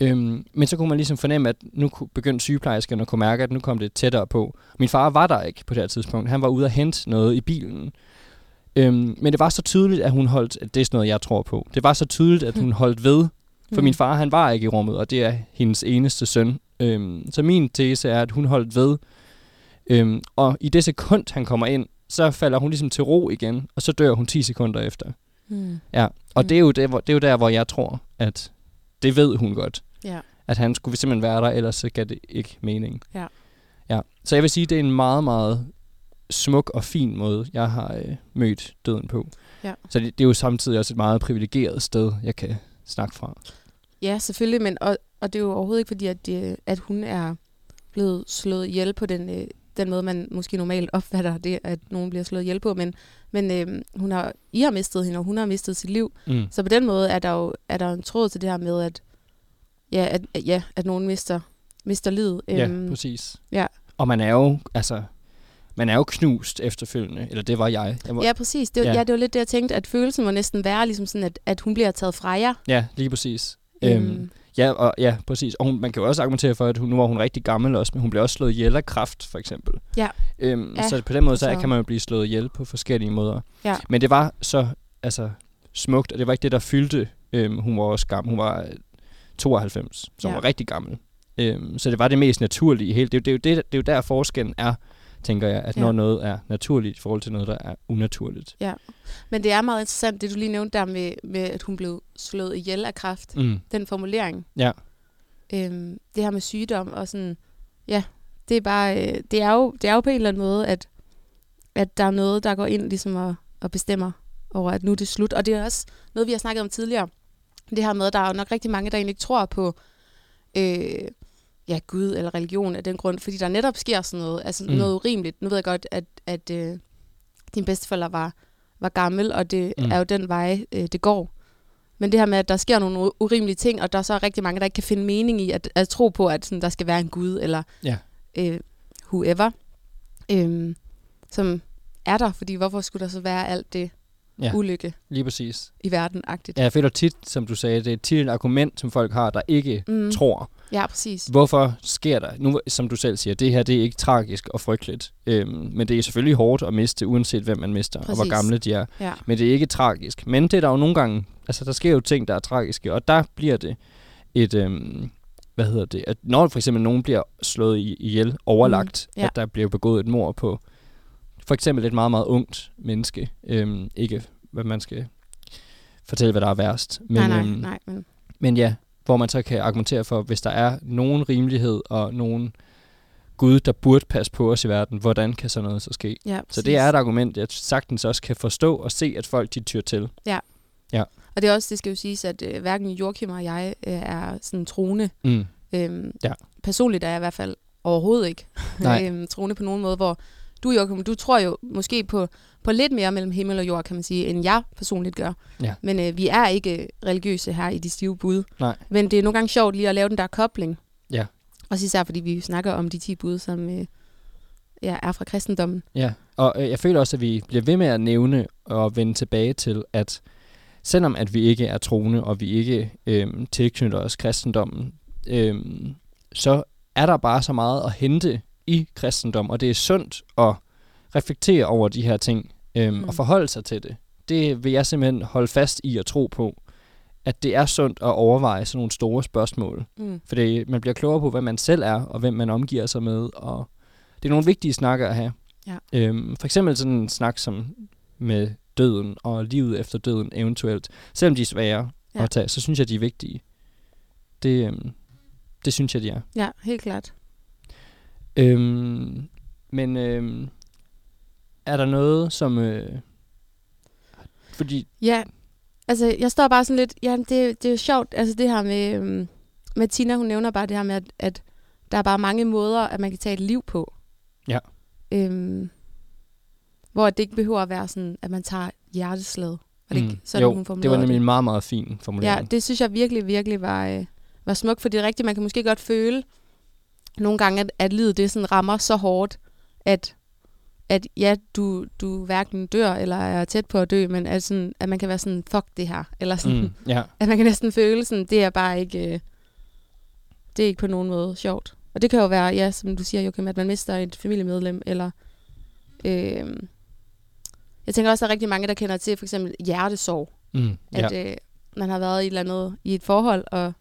Øhm, men så kunne man ligesom fornemme, at nu begyndte sygeplejerskerne at kunne mærke, at nu kom det tættere på. Min far var der ikke på det her tidspunkt. Han var ude at hente noget i bilen. Øhm, men det var så tydeligt, at hun holdt... At det er sådan noget, jeg tror på. Det var så tydeligt, at hun holdt ved. For Mm. min far, han var ikke i rummet, og det er hendes eneste søn. Øhm, så min tese er, at hun holdt ved. Øhm, og i det sekund, han kommer ind, så falder hun ligesom til ro igen, og så dør hun 10 sekunder efter. Mm. Ja, og Mm. det, er jo det, hvor, det er jo der, hvor jeg tror, at det ved hun godt. Ja. At han skulle simpelthen være der, ellers så gav det ikke mening. Ja. ja. Så jeg vil sige, det er en meget, meget smuk og fin måde, jeg har øh, mødt døden på. Ja. Så det, det er jo samtidig også et meget privilegeret sted, jeg kan snakke fra. Ja, selvfølgelig, men og, og det er jo overhovedet ikke fordi, at, det, at hun er blevet slået ihjel på den, øh, den måde, man måske normalt opfatter det, at nogen bliver slået ihjel på, men, men øh, hun har, I har mistet hende, og hun har mistet sit liv. Mm. Så på den måde er der jo er der en tråd til det her med, at, ja, at, ja, at nogen mister, mister livet. Ja, Øhm, præcis. ja. Og man er jo, altså, man er jo knust efterfølgende, eller det var jeg. jeg var, ja, præcis. Det, var, Ja. ja. det var lidt det, jeg tænkte, at følelsen må næsten være ligesom sådan, at, at hun bliver taget fra jer. ja, lige præcis. Øhm, ja, og, ja, præcis. Og hun, man kan jo også argumentere for, at hun, nu var hun rigtig gammel også, men hun blev også slået ihjel af kraft, for eksempel. Ja. Øhm, Ja, så på den måde, så så- kan man jo blive slået ihjel på forskellige måder. Ja. Men det var så altså, smukt, og det var ikke det, der fyldte. Øhm, hun var også gammel. Hun var 92, som Ja. var rigtig gammel. Øhm, så det var det mest naturlige hele. Det, det, er det, det er jo der forskellen er, tænker jeg, at Ja. når noget er naturligt i forhold til noget, der er unaturligt. Ja, Men det er meget interessant, det du lige nævnte der med, med at hun blev slået ihjel af kraft. Mm. Den formulering. Ja. Øhm, det her med sygdom og sådan, ja, det er bare, øh, det er jo, det er jo på en eller anden måde, at, at der er noget, der går ind ligesom og, og bestemmer over, at nu er det slut. Og det er også noget, vi har snakket om tidligere. Det her med, at der er jo nok rigtig mange, der egentlig ikke tror på øh, ja, Gud eller religion af den grund, fordi der netop sker sådan noget, altså Mm. noget urimeligt. Nu ved jeg godt, at, at øh, din bedsteforælder var, var gammel, og det Mm. er jo den vej, øh, det går. Men det her med, at der sker nogle urimelige ting, og der er så rigtig mange, der ikke kan finde mening i at, at tro på, at sådan, der skal være en Gud, eller Ja. øh, whoever, øh, som er der, fordi hvorfor skulle der så være alt det Ja. ulykke Lige præcis. i verden-agtigt? Ja, jeg føler tit, som du sagde, det er tit et argument, som folk har, der ikke Mm. tror. Ja, præcis. Hvorfor sker der? Nu, som du selv siger, det her det er ikke tragisk og frygteligt. Øhm, men det er selvfølgelig hårdt at miste, uanset hvem man mister, Præcis. og hvor gamle de er. Ja. Men det er ikke tragisk. Men det er der jo nogle gange, altså der sker jo ting, der er tragiske, og der bliver det et, øhm, hvad hedder det, at når for eksempel nogen bliver slået i- ihjel, overlagt, Mm, ja. at der bliver begået et mord på for eksempel et meget, meget ungt menneske. Øhm, ikke, hvad man skal fortælle, hvad der er værst. Men, nej, nej, øhm, nej. Men, men ja, hvor man så kan argumentere for, hvis der er nogen rimelighed og nogen Gud, der burde passe på os i verden, hvordan kan sådan noget så ske? ja, Så det er et argument, jeg sagtens også kan forstå og se, at folk de tyr til. Og det er også, det skal jo siges, at øh, hverken Joachim og jeg øh, er sådan troende. Mm. Øhm, Ja. Personligt er jeg i hvert fald overhovedet ikke øhm, troende på nogen måde, hvor du, Joachim, du tror jo måske på, på lidt mere mellem himmel og jord, kan man sige, end jeg personligt gør. Ja. Men øh, vi er ikke religiøse her i de stive bud. Nej. Men det er nogle gange sjovt lige at lave den der kobling. Ja. Også især fordi vi snakker om de 10 bud, som øh, ja, er fra kristendommen. Ja, og øh, jeg føler også, at vi bliver ved med at nævne og vende tilbage til, at selvom at vi ikke er troende, og vi ikke øhm, tilknytter os kristendommen, øhm, så er der bare så meget at hente i kristendom, og det er sundt at reflektere over de her ting, øhm, mm. Og forholde sig til det. Det vil jeg simpelthen holde fast i at tro på, at det er sundt at overveje sådan nogle store spørgsmål. Mm. Fordi man bliver klogere på, hvad man selv er, og hvem man omgiver sig med. Og det er nogle vigtige snakker at have. Ja. Øhm, for eksempel sådan en snak som med døden og livet efter døden eventuelt. Selvom de er svære Ja. at tage, så synes jeg, de er vigtige. Det, øhm, det synes jeg, de er. Ja, helt klart. Øhm, men øhm, er der noget, som... Øh, fordi... Ja, altså jeg står bare sådan lidt, ja, det, det er jo sjovt, altså det her med, øhm, med Tina, hun nævner bare det her med, at, at der er bare mange måder, at man kan tage et liv på. Ja. Øhm, hvor det ikke behøver at være sådan, at man tager hjerteslaget. Var det ikke sådan, Mm. jo, hun det var nemlig en meget, meget fin Ja, formulering. det synes jeg virkelig, virkelig var, øh, var smukt, for det er rigtigt, man kan måske godt føle nogle gange, at, at livet det sådan rammer så hårdt, at, at ja, du, du hverken dør eller er tæt på at dø, men at, sådan, at man kan være sådan, fuck det her, eller sådan, Mm, ja, at man kan næsten føle sådan, det er bare ikke, øh, det er ikke på nogen måde sjovt. Og det kan jo være, ja, som du siger, Joachim, at man mister et familiemedlem, eller øh, jeg tænker også, at der er rigtig mange, der kender til for eksempel hjertesorg, mm, at øh, man har været i et eller andet i et forhold, og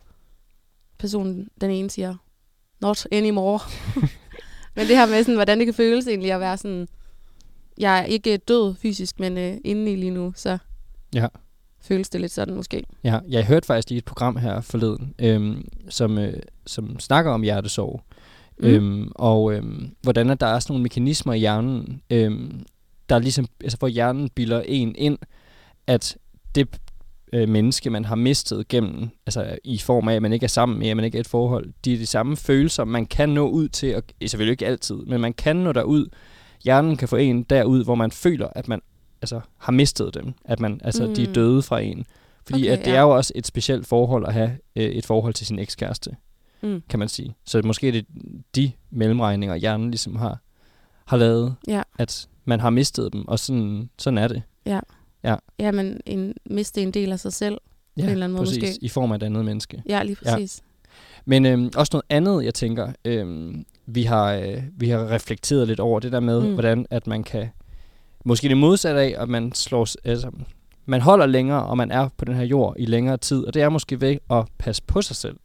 personen, den ene siger, not anymore. men det her med, sådan, hvordan det kan føles egentlig at være sådan, jeg er ikke død fysisk, men øh, indeni lige nu, så Ja. føles det lidt sådan måske. Ja, jeg hørte faktisk lige et program her forleden, øhm, som, øh, som snakker om hjertesorg. Mm. Øhm, og øhm, hvordan at der er sådan nogle mekanismer i hjernen, øhm, der ligesom, altså hvor hjernen bilder en ind, at det øh, menneske, man har mistet gennem, altså i form af, at man ikke er sammen med, at man ikke er et forhold, de er de samme følelser, man kan nå ud til, og selvfølgelig ikke altid, men man kan nå derud. Hjernen kan få en derud, hvor man føler, at man altså, har mistet dem, at man, altså, mm. de er Mm. døde fra en. Fordi okay, at det ja. er jo også et specielt forhold at have øh, et forhold til sin ekskæreste, Mm. kan man sige. Så måske er det de mellemregninger, hjernen ligesom har, har lavet, Ja. at man har mistet dem, og sådan, sådan er det. Ja, men en, miste en del af sig selv. en eller anden måde præcis, måske. i form af et andet menneske. Ja, lige Ja. præcis. Men øhm, også noget andet, jeg tænker, øhm, vi, har, øh, vi har reflekteret lidt over det der med, Mm. hvordan at man kan, måske det modsatte af, at man slår, altså, man holder længere, og man er på den her jord i længere tid, og det er måske ved at passe på sig selv.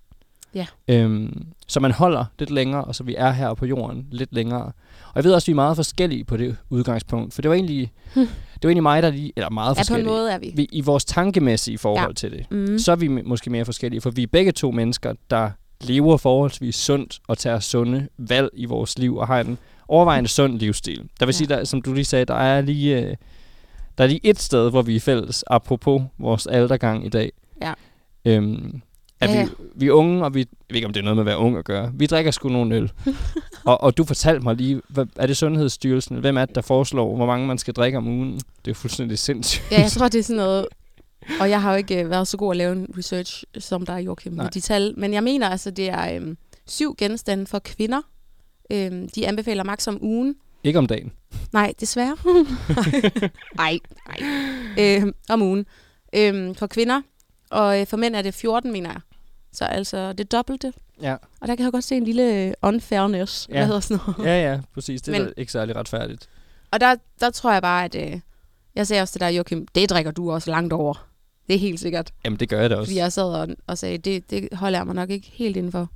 Ja. Øhm, så man holder lidt længere, og så vi er her på jorden lidt længere. Og jeg ved også, at vi er meget forskellige på det udgangspunkt, for det var egentlig, Hm. Det var egentlig mig, der lige, eller meget Ja, på en forskellige. måde er vi. vi, I vores tankemæssige forhold Ja. til det Mm. så er vi måske mere forskellige, for vi er begge to mennesker, der lever forholdsvis sundt og tager sunde valg i vores liv og har en overvejende sund livsstil. Der vil Ja. sige, der, som du lige sagde, der er lige, øh, der er lige et sted, hvor vi er fælles, apropos vores aldergang i dag. Ja. Øhm, at Ja, ja. vi, vi er unge, og vi, jeg ved ikke, om det er noget med at være ung at gøre. Vi drikker sgu nogle øl. og, og du fortalte mig lige, hvad, er det Sundhedsstyrelsen? Hvem er det, der foreslår, hvor mange man skal drikke om ugen? Det er fuldstændig sindssygt. Ja, jeg tror, det er sådan noget... Og jeg har jo ikke øh, været så god at lave en research som dig, Joachim, med Nej. de tal. Men jeg mener altså, det er øhm, syv genstande for kvinder. Øhm, de anbefaler maks om ugen. Ikke om dagen. Nej, desværre. Nej, nej. Øhm, om ugen. Øhm, for kvinder. Og øh, for mænd er det 14, mener jeg. Så altså det dobbelte. Ja. Og der kan jeg godt se en lille øh, unfairness. Ja. Hvad hedder sådan noget? Ja, ja, præcis. Det er Men- ikke særlig retfærdigt. Og der, der tror jeg bare, at... Øh, jeg sagde også til dig, Joachim, det drikker du også langt over. Det er helt sikkert. Jamen, det gør jeg da også. Fordi jeg sad og, og sagde, det, det holder jeg mig nok ikke helt indenfor.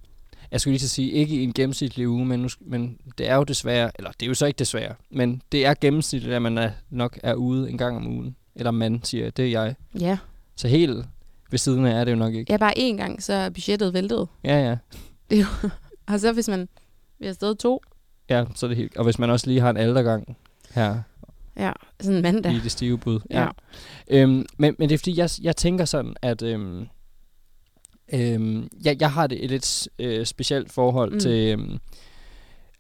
Jeg skulle lige til at sige, ikke i en gennemsnitlig uge, men, nu, men det er jo desværre, eller det er jo så ikke desværre, men det er gennemsnitligt, at man er, nok er ude en gang om ugen. Eller man siger, det er jeg. Ja. Så helt ved siden af er det jo nok ikke. Ja, bare én gang, så er budgettet væltet. Ja, ja. Og så hvis man vi er afsted to, Ja, så er det helt. Og hvis man også lige har en aldergang her ja, sådan en mandag. i det stive bud. Ja. Øhm, men, men det er fordi, jeg, jeg tænker sådan, at øhm, øhm, jeg, jeg har det et lidt øh, specielt forhold mm. til... Øhm,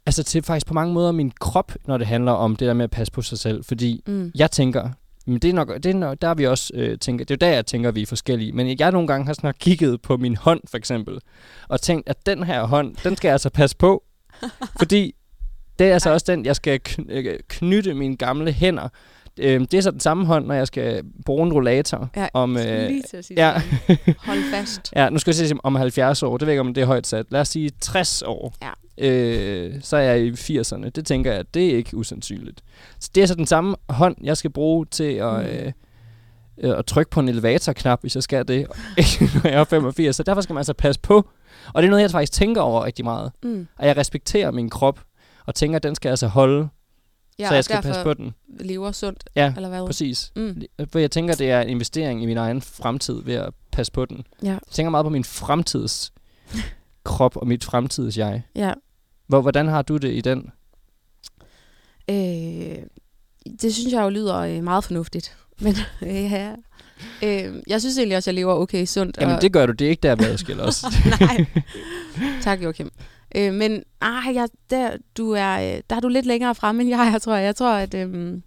altså til faktisk på mange måder min krop, når det handler om det der med at passe på sig selv. Fordi Mm. jeg tænker, men det er nok, det er nok der er vi også øh, tænker, det er jo der, jeg tænker, vi er forskellige. Men jeg nogle gange har sådan kigget på min hånd, for eksempel, og tænkt, at den her hånd, den skal jeg altså passe på. fordi det er altså også den, jeg skal øh, knytte mine gamle hænder. Øh, det er så den samme hånd, når jeg skal bruge en rollator. Ja, om, øh, lige til at sige ja. Hold fast. Ja, nu skal jeg sige om 70 år. Det ved jeg ikke, om det er højt sat. Lad os sige 60 år. Ja. Øh, så er jeg i 80'erne. Det tænker jeg, det er ikke usandsynligt. Så det er så den samme hånd, jeg skal bruge til at, Mm. øh, øh, at trykke på en elevatorknap, hvis jeg skal det, når jeg er 85. Så derfor skal man altså passe på. Og det er noget, jeg faktisk tænker over rigtig meget. Mm. At jeg respekterer min krop, og tænker, at den skal altså holde, Ja, så jeg skal passe på den. lever sundt, Ja, eller hvad? præcis. Mm. For jeg tænker, det er en investering i min egen fremtid ved at passe på den. Ja. Jeg tænker meget på min fremtids krop og mit fremtids jeg. Ja. Hvor, hvordan har du det i den? Øh, det synes jeg jo lyder øh, meget fornuftigt. Men øh, ja, øh, jeg synes egentlig også, at jeg lever okay sundt. Jamen og, det gør du, det er ikke der, vi adskiller os. Nej. Tak, Joachim. Øh, men ah, jeg, der, du er, øh, der er du lidt længere fremme, end jeg er, tror jeg. Jeg tror, at øh,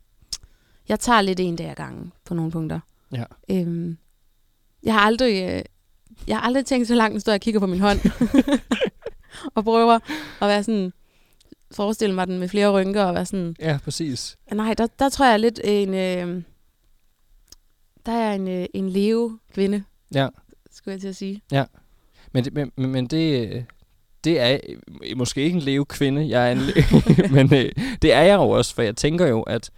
jeg tager lidt en dag ad gangen på nogle punkter. Ja. Øh, jeg har aldrig... Øh, jeg har aldrig tænkt så langt, når jeg kigger på min hånd. og prøver at være sådan... Forestille mig den med flere rynker og være sådan... ja, præcis. Nej, der, der tror jeg lidt en... Øh, der er en, øh, en leve kvinde, Ja. skulle jeg til at sige. Det- men, men men det, øh, det er øh, måske ikke en leve kvinde, jeg er en le- men øh, det er jeg jo også, for jeg tænker jo, at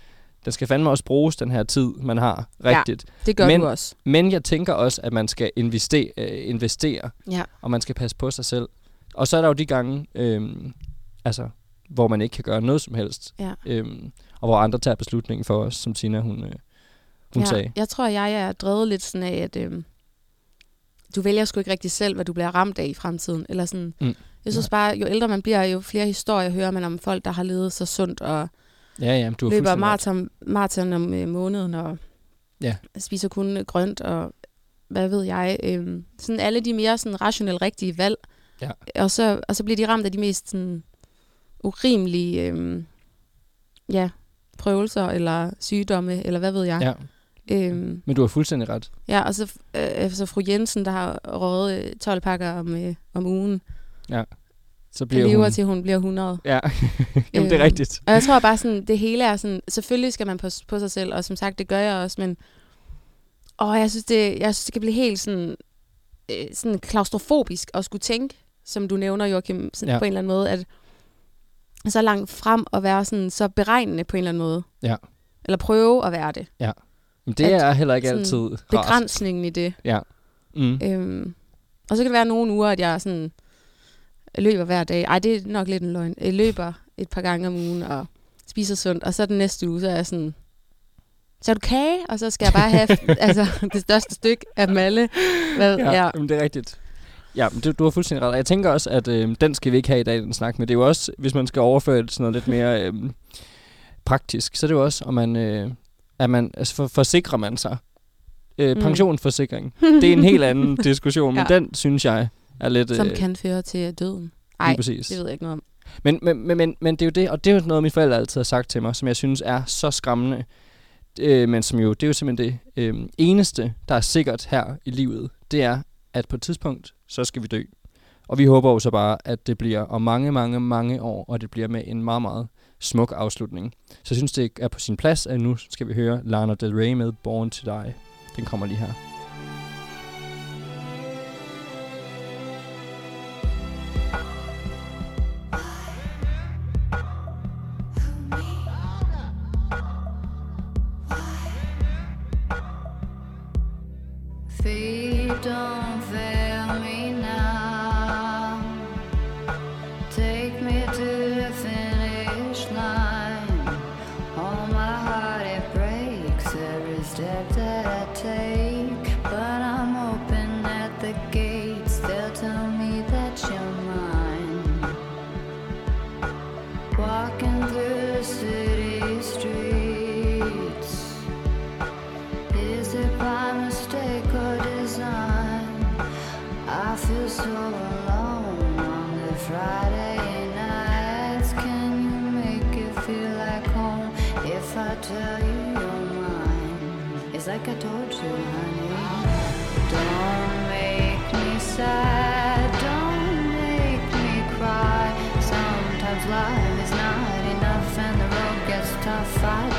den skal fandme også bruges den her tid, man har rigtigt. Det gør Men- du også. Men jeg tænker også, at man skal investere, øh, investere Ja. og man skal passe på sig selv. Og så er der jo de gange, øhm, altså, hvor man ikke kan gøre noget som helst. Ja. Øhm, og hvor andre tager beslutningen for os, som Tina hun, øh, hun ja, sagde. Jeg tror, jeg er drevet lidt sådan af, at øhm, du vælger sgu ikke rigtig selv, hvad du bliver ramt af i fremtiden. Eller sådan. Mm. Jeg synes bare, jo ældre man bliver, jo flere historier hører man om folk, der har levet så sundt og Ja, ja, du løber maraton, maraton om øh, måneden og Ja. spiser kun øh, grønt og hvad ved jeg. Øhm, sådan alle de mere sådan rationelle, rigtige valg. Ja. Og, så, og så bliver de ramt af de mest sådan, urimelige øhm, ja, prøvelser eller sygdomme, eller hvad ved jeg. Ja, Øhm, Men du har fuldstændig ret. ja, og så, øh, så fru Jensen, der har røget øh, 12 pakker om, øh, om ugen, Så bliver bliver lever hun... til hun bliver 100. Ja, Jamen, det er Øhm, rigtigt. Og jeg tror bare sådan, det hele er sådan, selvfølgelig skal man passe på sig selv, og som sagt, det gør jeg også, men åh, jeg synes, det, jeg synes, det kan blive helt sådan, øh, sådan klaustrofobisk at skulle tænke, som du nævner, Joachim, sådan Ja. ja. på en eller anden måde, at så langt frem og være sådan så beregnende på en eller anden måde. Ja. Eller prøve at være det. Men det at er heller ikke altid rart. Begrænsningen i det. Mm. Øhm, og så kan det være nogle uger, at jeg sådan løber hver dag. Ej, det er nok lidt en løgn. Jeg løber et par gange om ugen og spiser sundt. Og så den næste uge, så er jeg sådan, så er du kage? Og så skal jeg bare have altså, det største stykke af dem alle. Hvad? Ja, Ja. ja. Jamen, det er rigtigt. Ja, men du, du har fuldstændig ret. Og Jeg tænker også, at øh, den skal vi ikke have i dag, den snak, men det er jo også, hvis man skal overføre det til noget lidt mere øh, praktisk, så er det jo også, om man, øh, at man, altså for, forsikrer man sig. Øh, Mm. pensionsforsikring. Det er en helt anden diskussion, men Ja. den synes jeg er lidt... Som øh, kan føre til døden. Nej, det ved jeg ikke noget om. Men, men, men, men, men det er jo det, og det er jo noget, mine forældre altid har sagt til mig, som jeg synes er så skræmmende. Øh, men som jo, det er jo simpelthen det øh, eneste, der er sikkert her i livet, det er, at på et tidspunkt, så skal vi dø. Og vi håber jo så bare, at det bliver om mange, mange, mange år, og det bliver med en meget, meget smuk afslutning. Så jeg synes, det er på sin plads, at nu skal vi høre Lana Del Rey med Born to Die. Den kommer lige her. Feet don't fail me now. Take me to the finish line. All my heart it breaks every step that I take. But I'm open at the gates. They'll tell me that you're mine. Walking through the city It's like I told you, honey. Don't make me sad, don't make me cry. Sometimes life is not enough and the road gets tough. I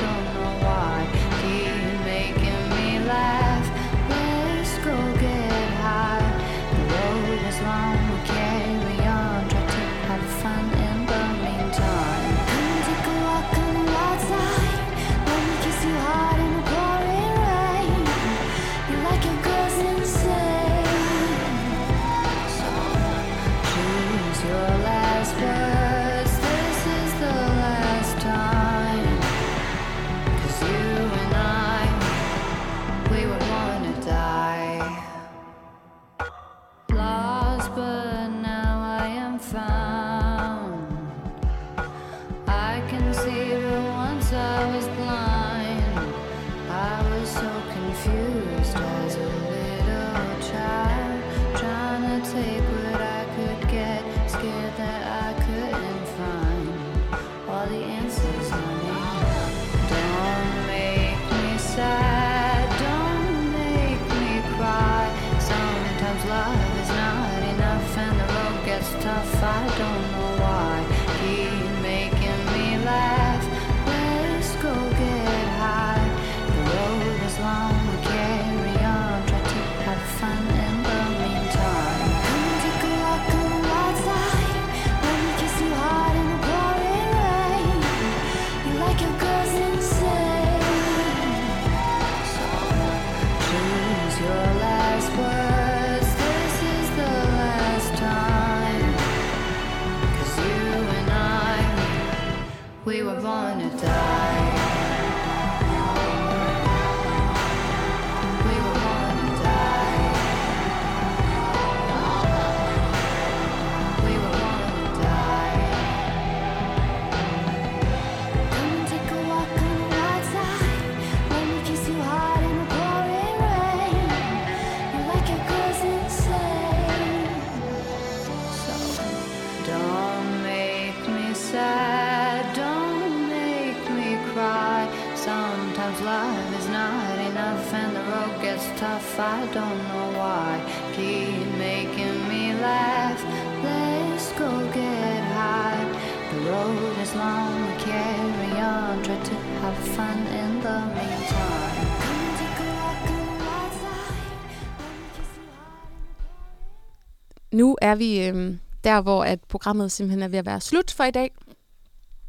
der, hvor at programmet simpelthen er ved at være slut for i dag.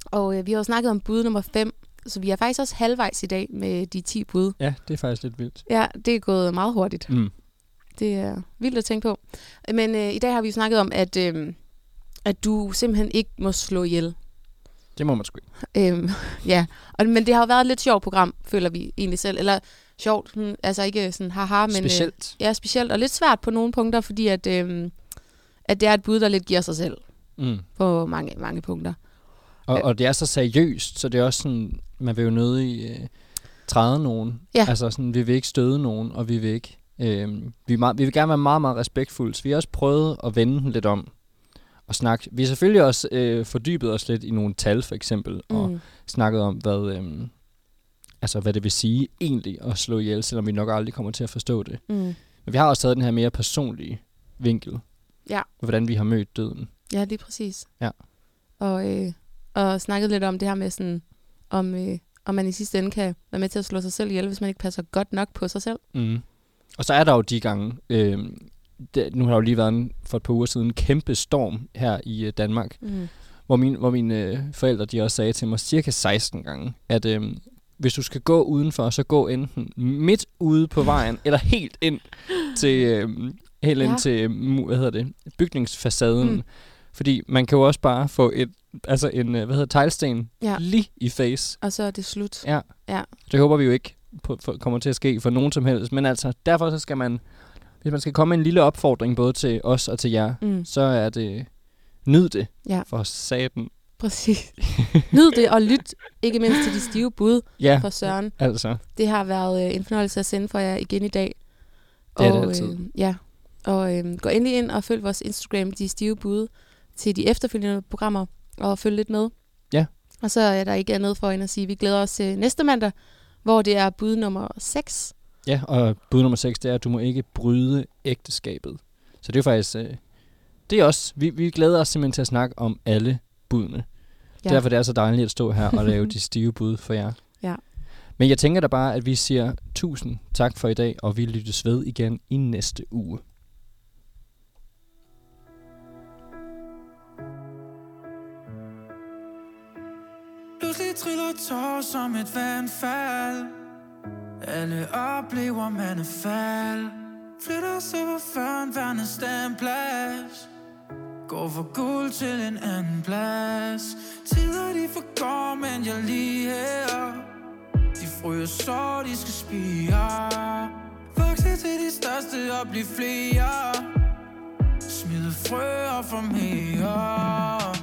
Og øh, vi har jo snakket om bud nummer 5, så vi er faktisk også halvvejs i dag med de 10 bud. Ja, det er faktisk lidt vildt. Ja, det er gået meget hurtigt. Mm. Det er vildt at tænke på. Men øh, i dag har vi jo snakket om, at, øh, at du simpelthen ikke må slå ihjel. Det må man sgu ikke. Øhm, ja, og, men det har jo været et lidt sjovt program, føler vi egentlig selv. Eller sjovt, altså ikke sådan haha, men... Specielt. Øh, ja, specielt, og lidt svært på nogle punkter, fordi at, øh, at det er et bud, der lidt giver sig selv Mm. på mange, mange punkter. Og, og det er så seriøst, så det er også sådan, man vil jo nødig øh, træde nogen. Ja. Altså sådan, vi vil ikke støde nogen, og vi vil ikke... Øh, vi, er meget, vi vil gerne være meget, meget respektfulde, så vi har også prøvet at vende den lidt om og snakke. Vi har selvfølgelig også øh, fordybet os lidt i nogle tal, for eksempel, mm. og snakket om, hvad, øh, altså, hvad det vil sige egentlig at slå ihjel, selvom vi nok aldrig kommer til at forstå det. Mm. Men vi har også taget den her mere personlige vinkel. Ja. Hvordan vi har mødt døden. Ja, er præcis. Ja. Og, øh, og snakket lidt om det her med sådan, om, øh, om man i sidste ende kan være med til at slå sig selv ihjel, hvis man ikke passer godt nok på sig selv. Mm. Og så er der jo de gange, øh, det, nu har der jo lige været en, for et par uger siden en kæmpe storm her i øh, Danmark, Mm. hvor, min, hvor mine øh, forældre de også sagde til mig cirka 16 gange, at øh, hvis du skal gå udenfor, så gå enten midt ude på vejen, eller helt ind til, øh, helt ind Ja. til øh, hvad hedder det, bygningsfacaden. Mm. Fordi man kan jo også bare få et, altså en, øh, hvad hedder det, teglsten Ja. lige i face. Og så er det slut. Ja. Ja. Det håber vi jo ikke på, for, kommer til at ske for nogen som helst. Men altså, derfor så skal man, hvis man skal komme med en lille opfordring både til os og til jer, Mm. så er det, nyd det Ja. for satan. Præcis. Nyd det, og lyt ikke mindst til de stive bud Ja, for Søren. altså. Det har været øh, en fornøjelse at sende for jer igen i dag. Det er det og, altid. Øh, ja, og øh, gå endelig ind og følg vores Instagram, de stive bud, til de efterfølgende programmer, og følg lidt med. Ja. Og så er der ikke andet for end at sige, at vi glæder os til næste mandag, hvor det er bud nummer 6. Ja, og bud nummer 6, det er, at du må ikke bryde ægteskabet. Så det er faktisk, øh, det er også, vi, vi glæder os simpelthen til at snakke om alle budene. Ja. Derfor det er så dejligt at stå her og lave de stive bud for jer. Ja. Men jeg tænker da bare, at vi siger tusind tak for i dag, og vi lyttes ved igen i næste uge. Triller tårer som et vandfald. Alle oplever man er fald Flytter sig på føren værende standplads. Går fra guld til en anden plads. Tider de forgår, men jeg lige her. De fryser, de skal spire. Vokse til de største og blive flere. Smide frø og formere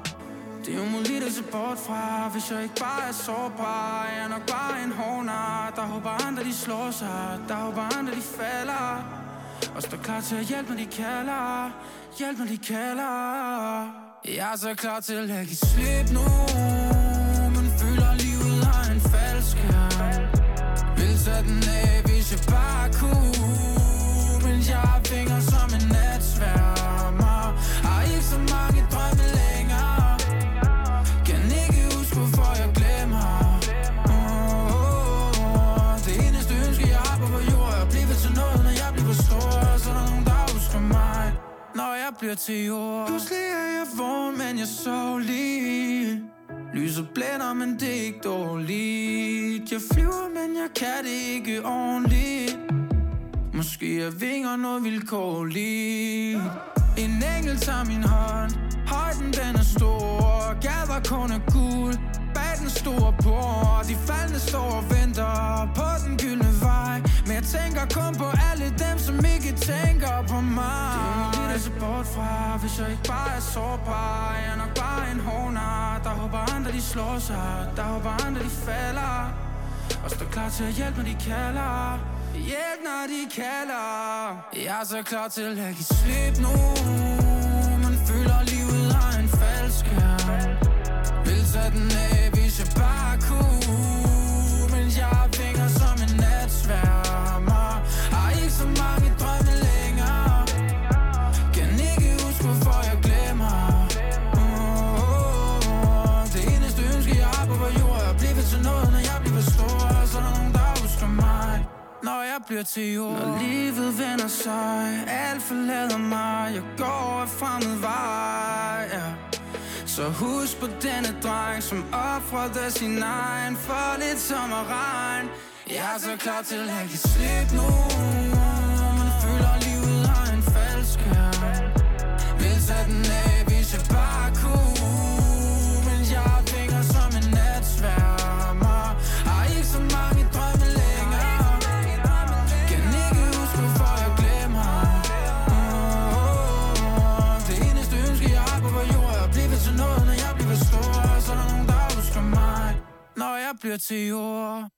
det er umuligt at se bort fra Hvis jeg ikke bare er sårbar. Jeg er nok bare en håner Der håber andre de slår sig. Der håber andre de falder. Og står klar til at hjælpe når de kalder. Hjælp når de kalder. Jeg er så klar til at give slip nu Men føler livet har en falsk Vil tage den af hvis jeg bare kunne. Men jeg har fingre som jeg bliver til jord. Pludselig er jeg vågen, men jeg sov lige. Lyset blænder, men det er ikke dårligt. Jeg flyver, men jeg kan det ikke ordentligt. Måske er vinger noget vilkårligt. En engel tager min hånd. Højden den er stor. Gader kun er guld Bag den store bord. De faldende står og venter På den gyldne vej. Men jeg tænker kun på alle dem Som ikke tænker på mig. Det er umuligt at se bort fra Hvis jeg ikke bare er sårbar. Jeg er nok bare en håner Der håber andre de slår sig. Der håber andre de falder. Og står klar til at hjælpe, når de kalder. Hjælp, når de kalder. Jeg er så klar til at give slip nu Men føler livet har en falsk Vil tage den af, hvis jeg bare kunne bliver til jord. Når livet vender sig Alt forlader mig. Jeg går af fremmed vej ja. Så husk på denne dreng Som offrede sin egen. For lidt sommerregn Jeg er så klar til at give slip nu. Men føler livet har en faldskærm Vil tage den af jeg bliver til jord.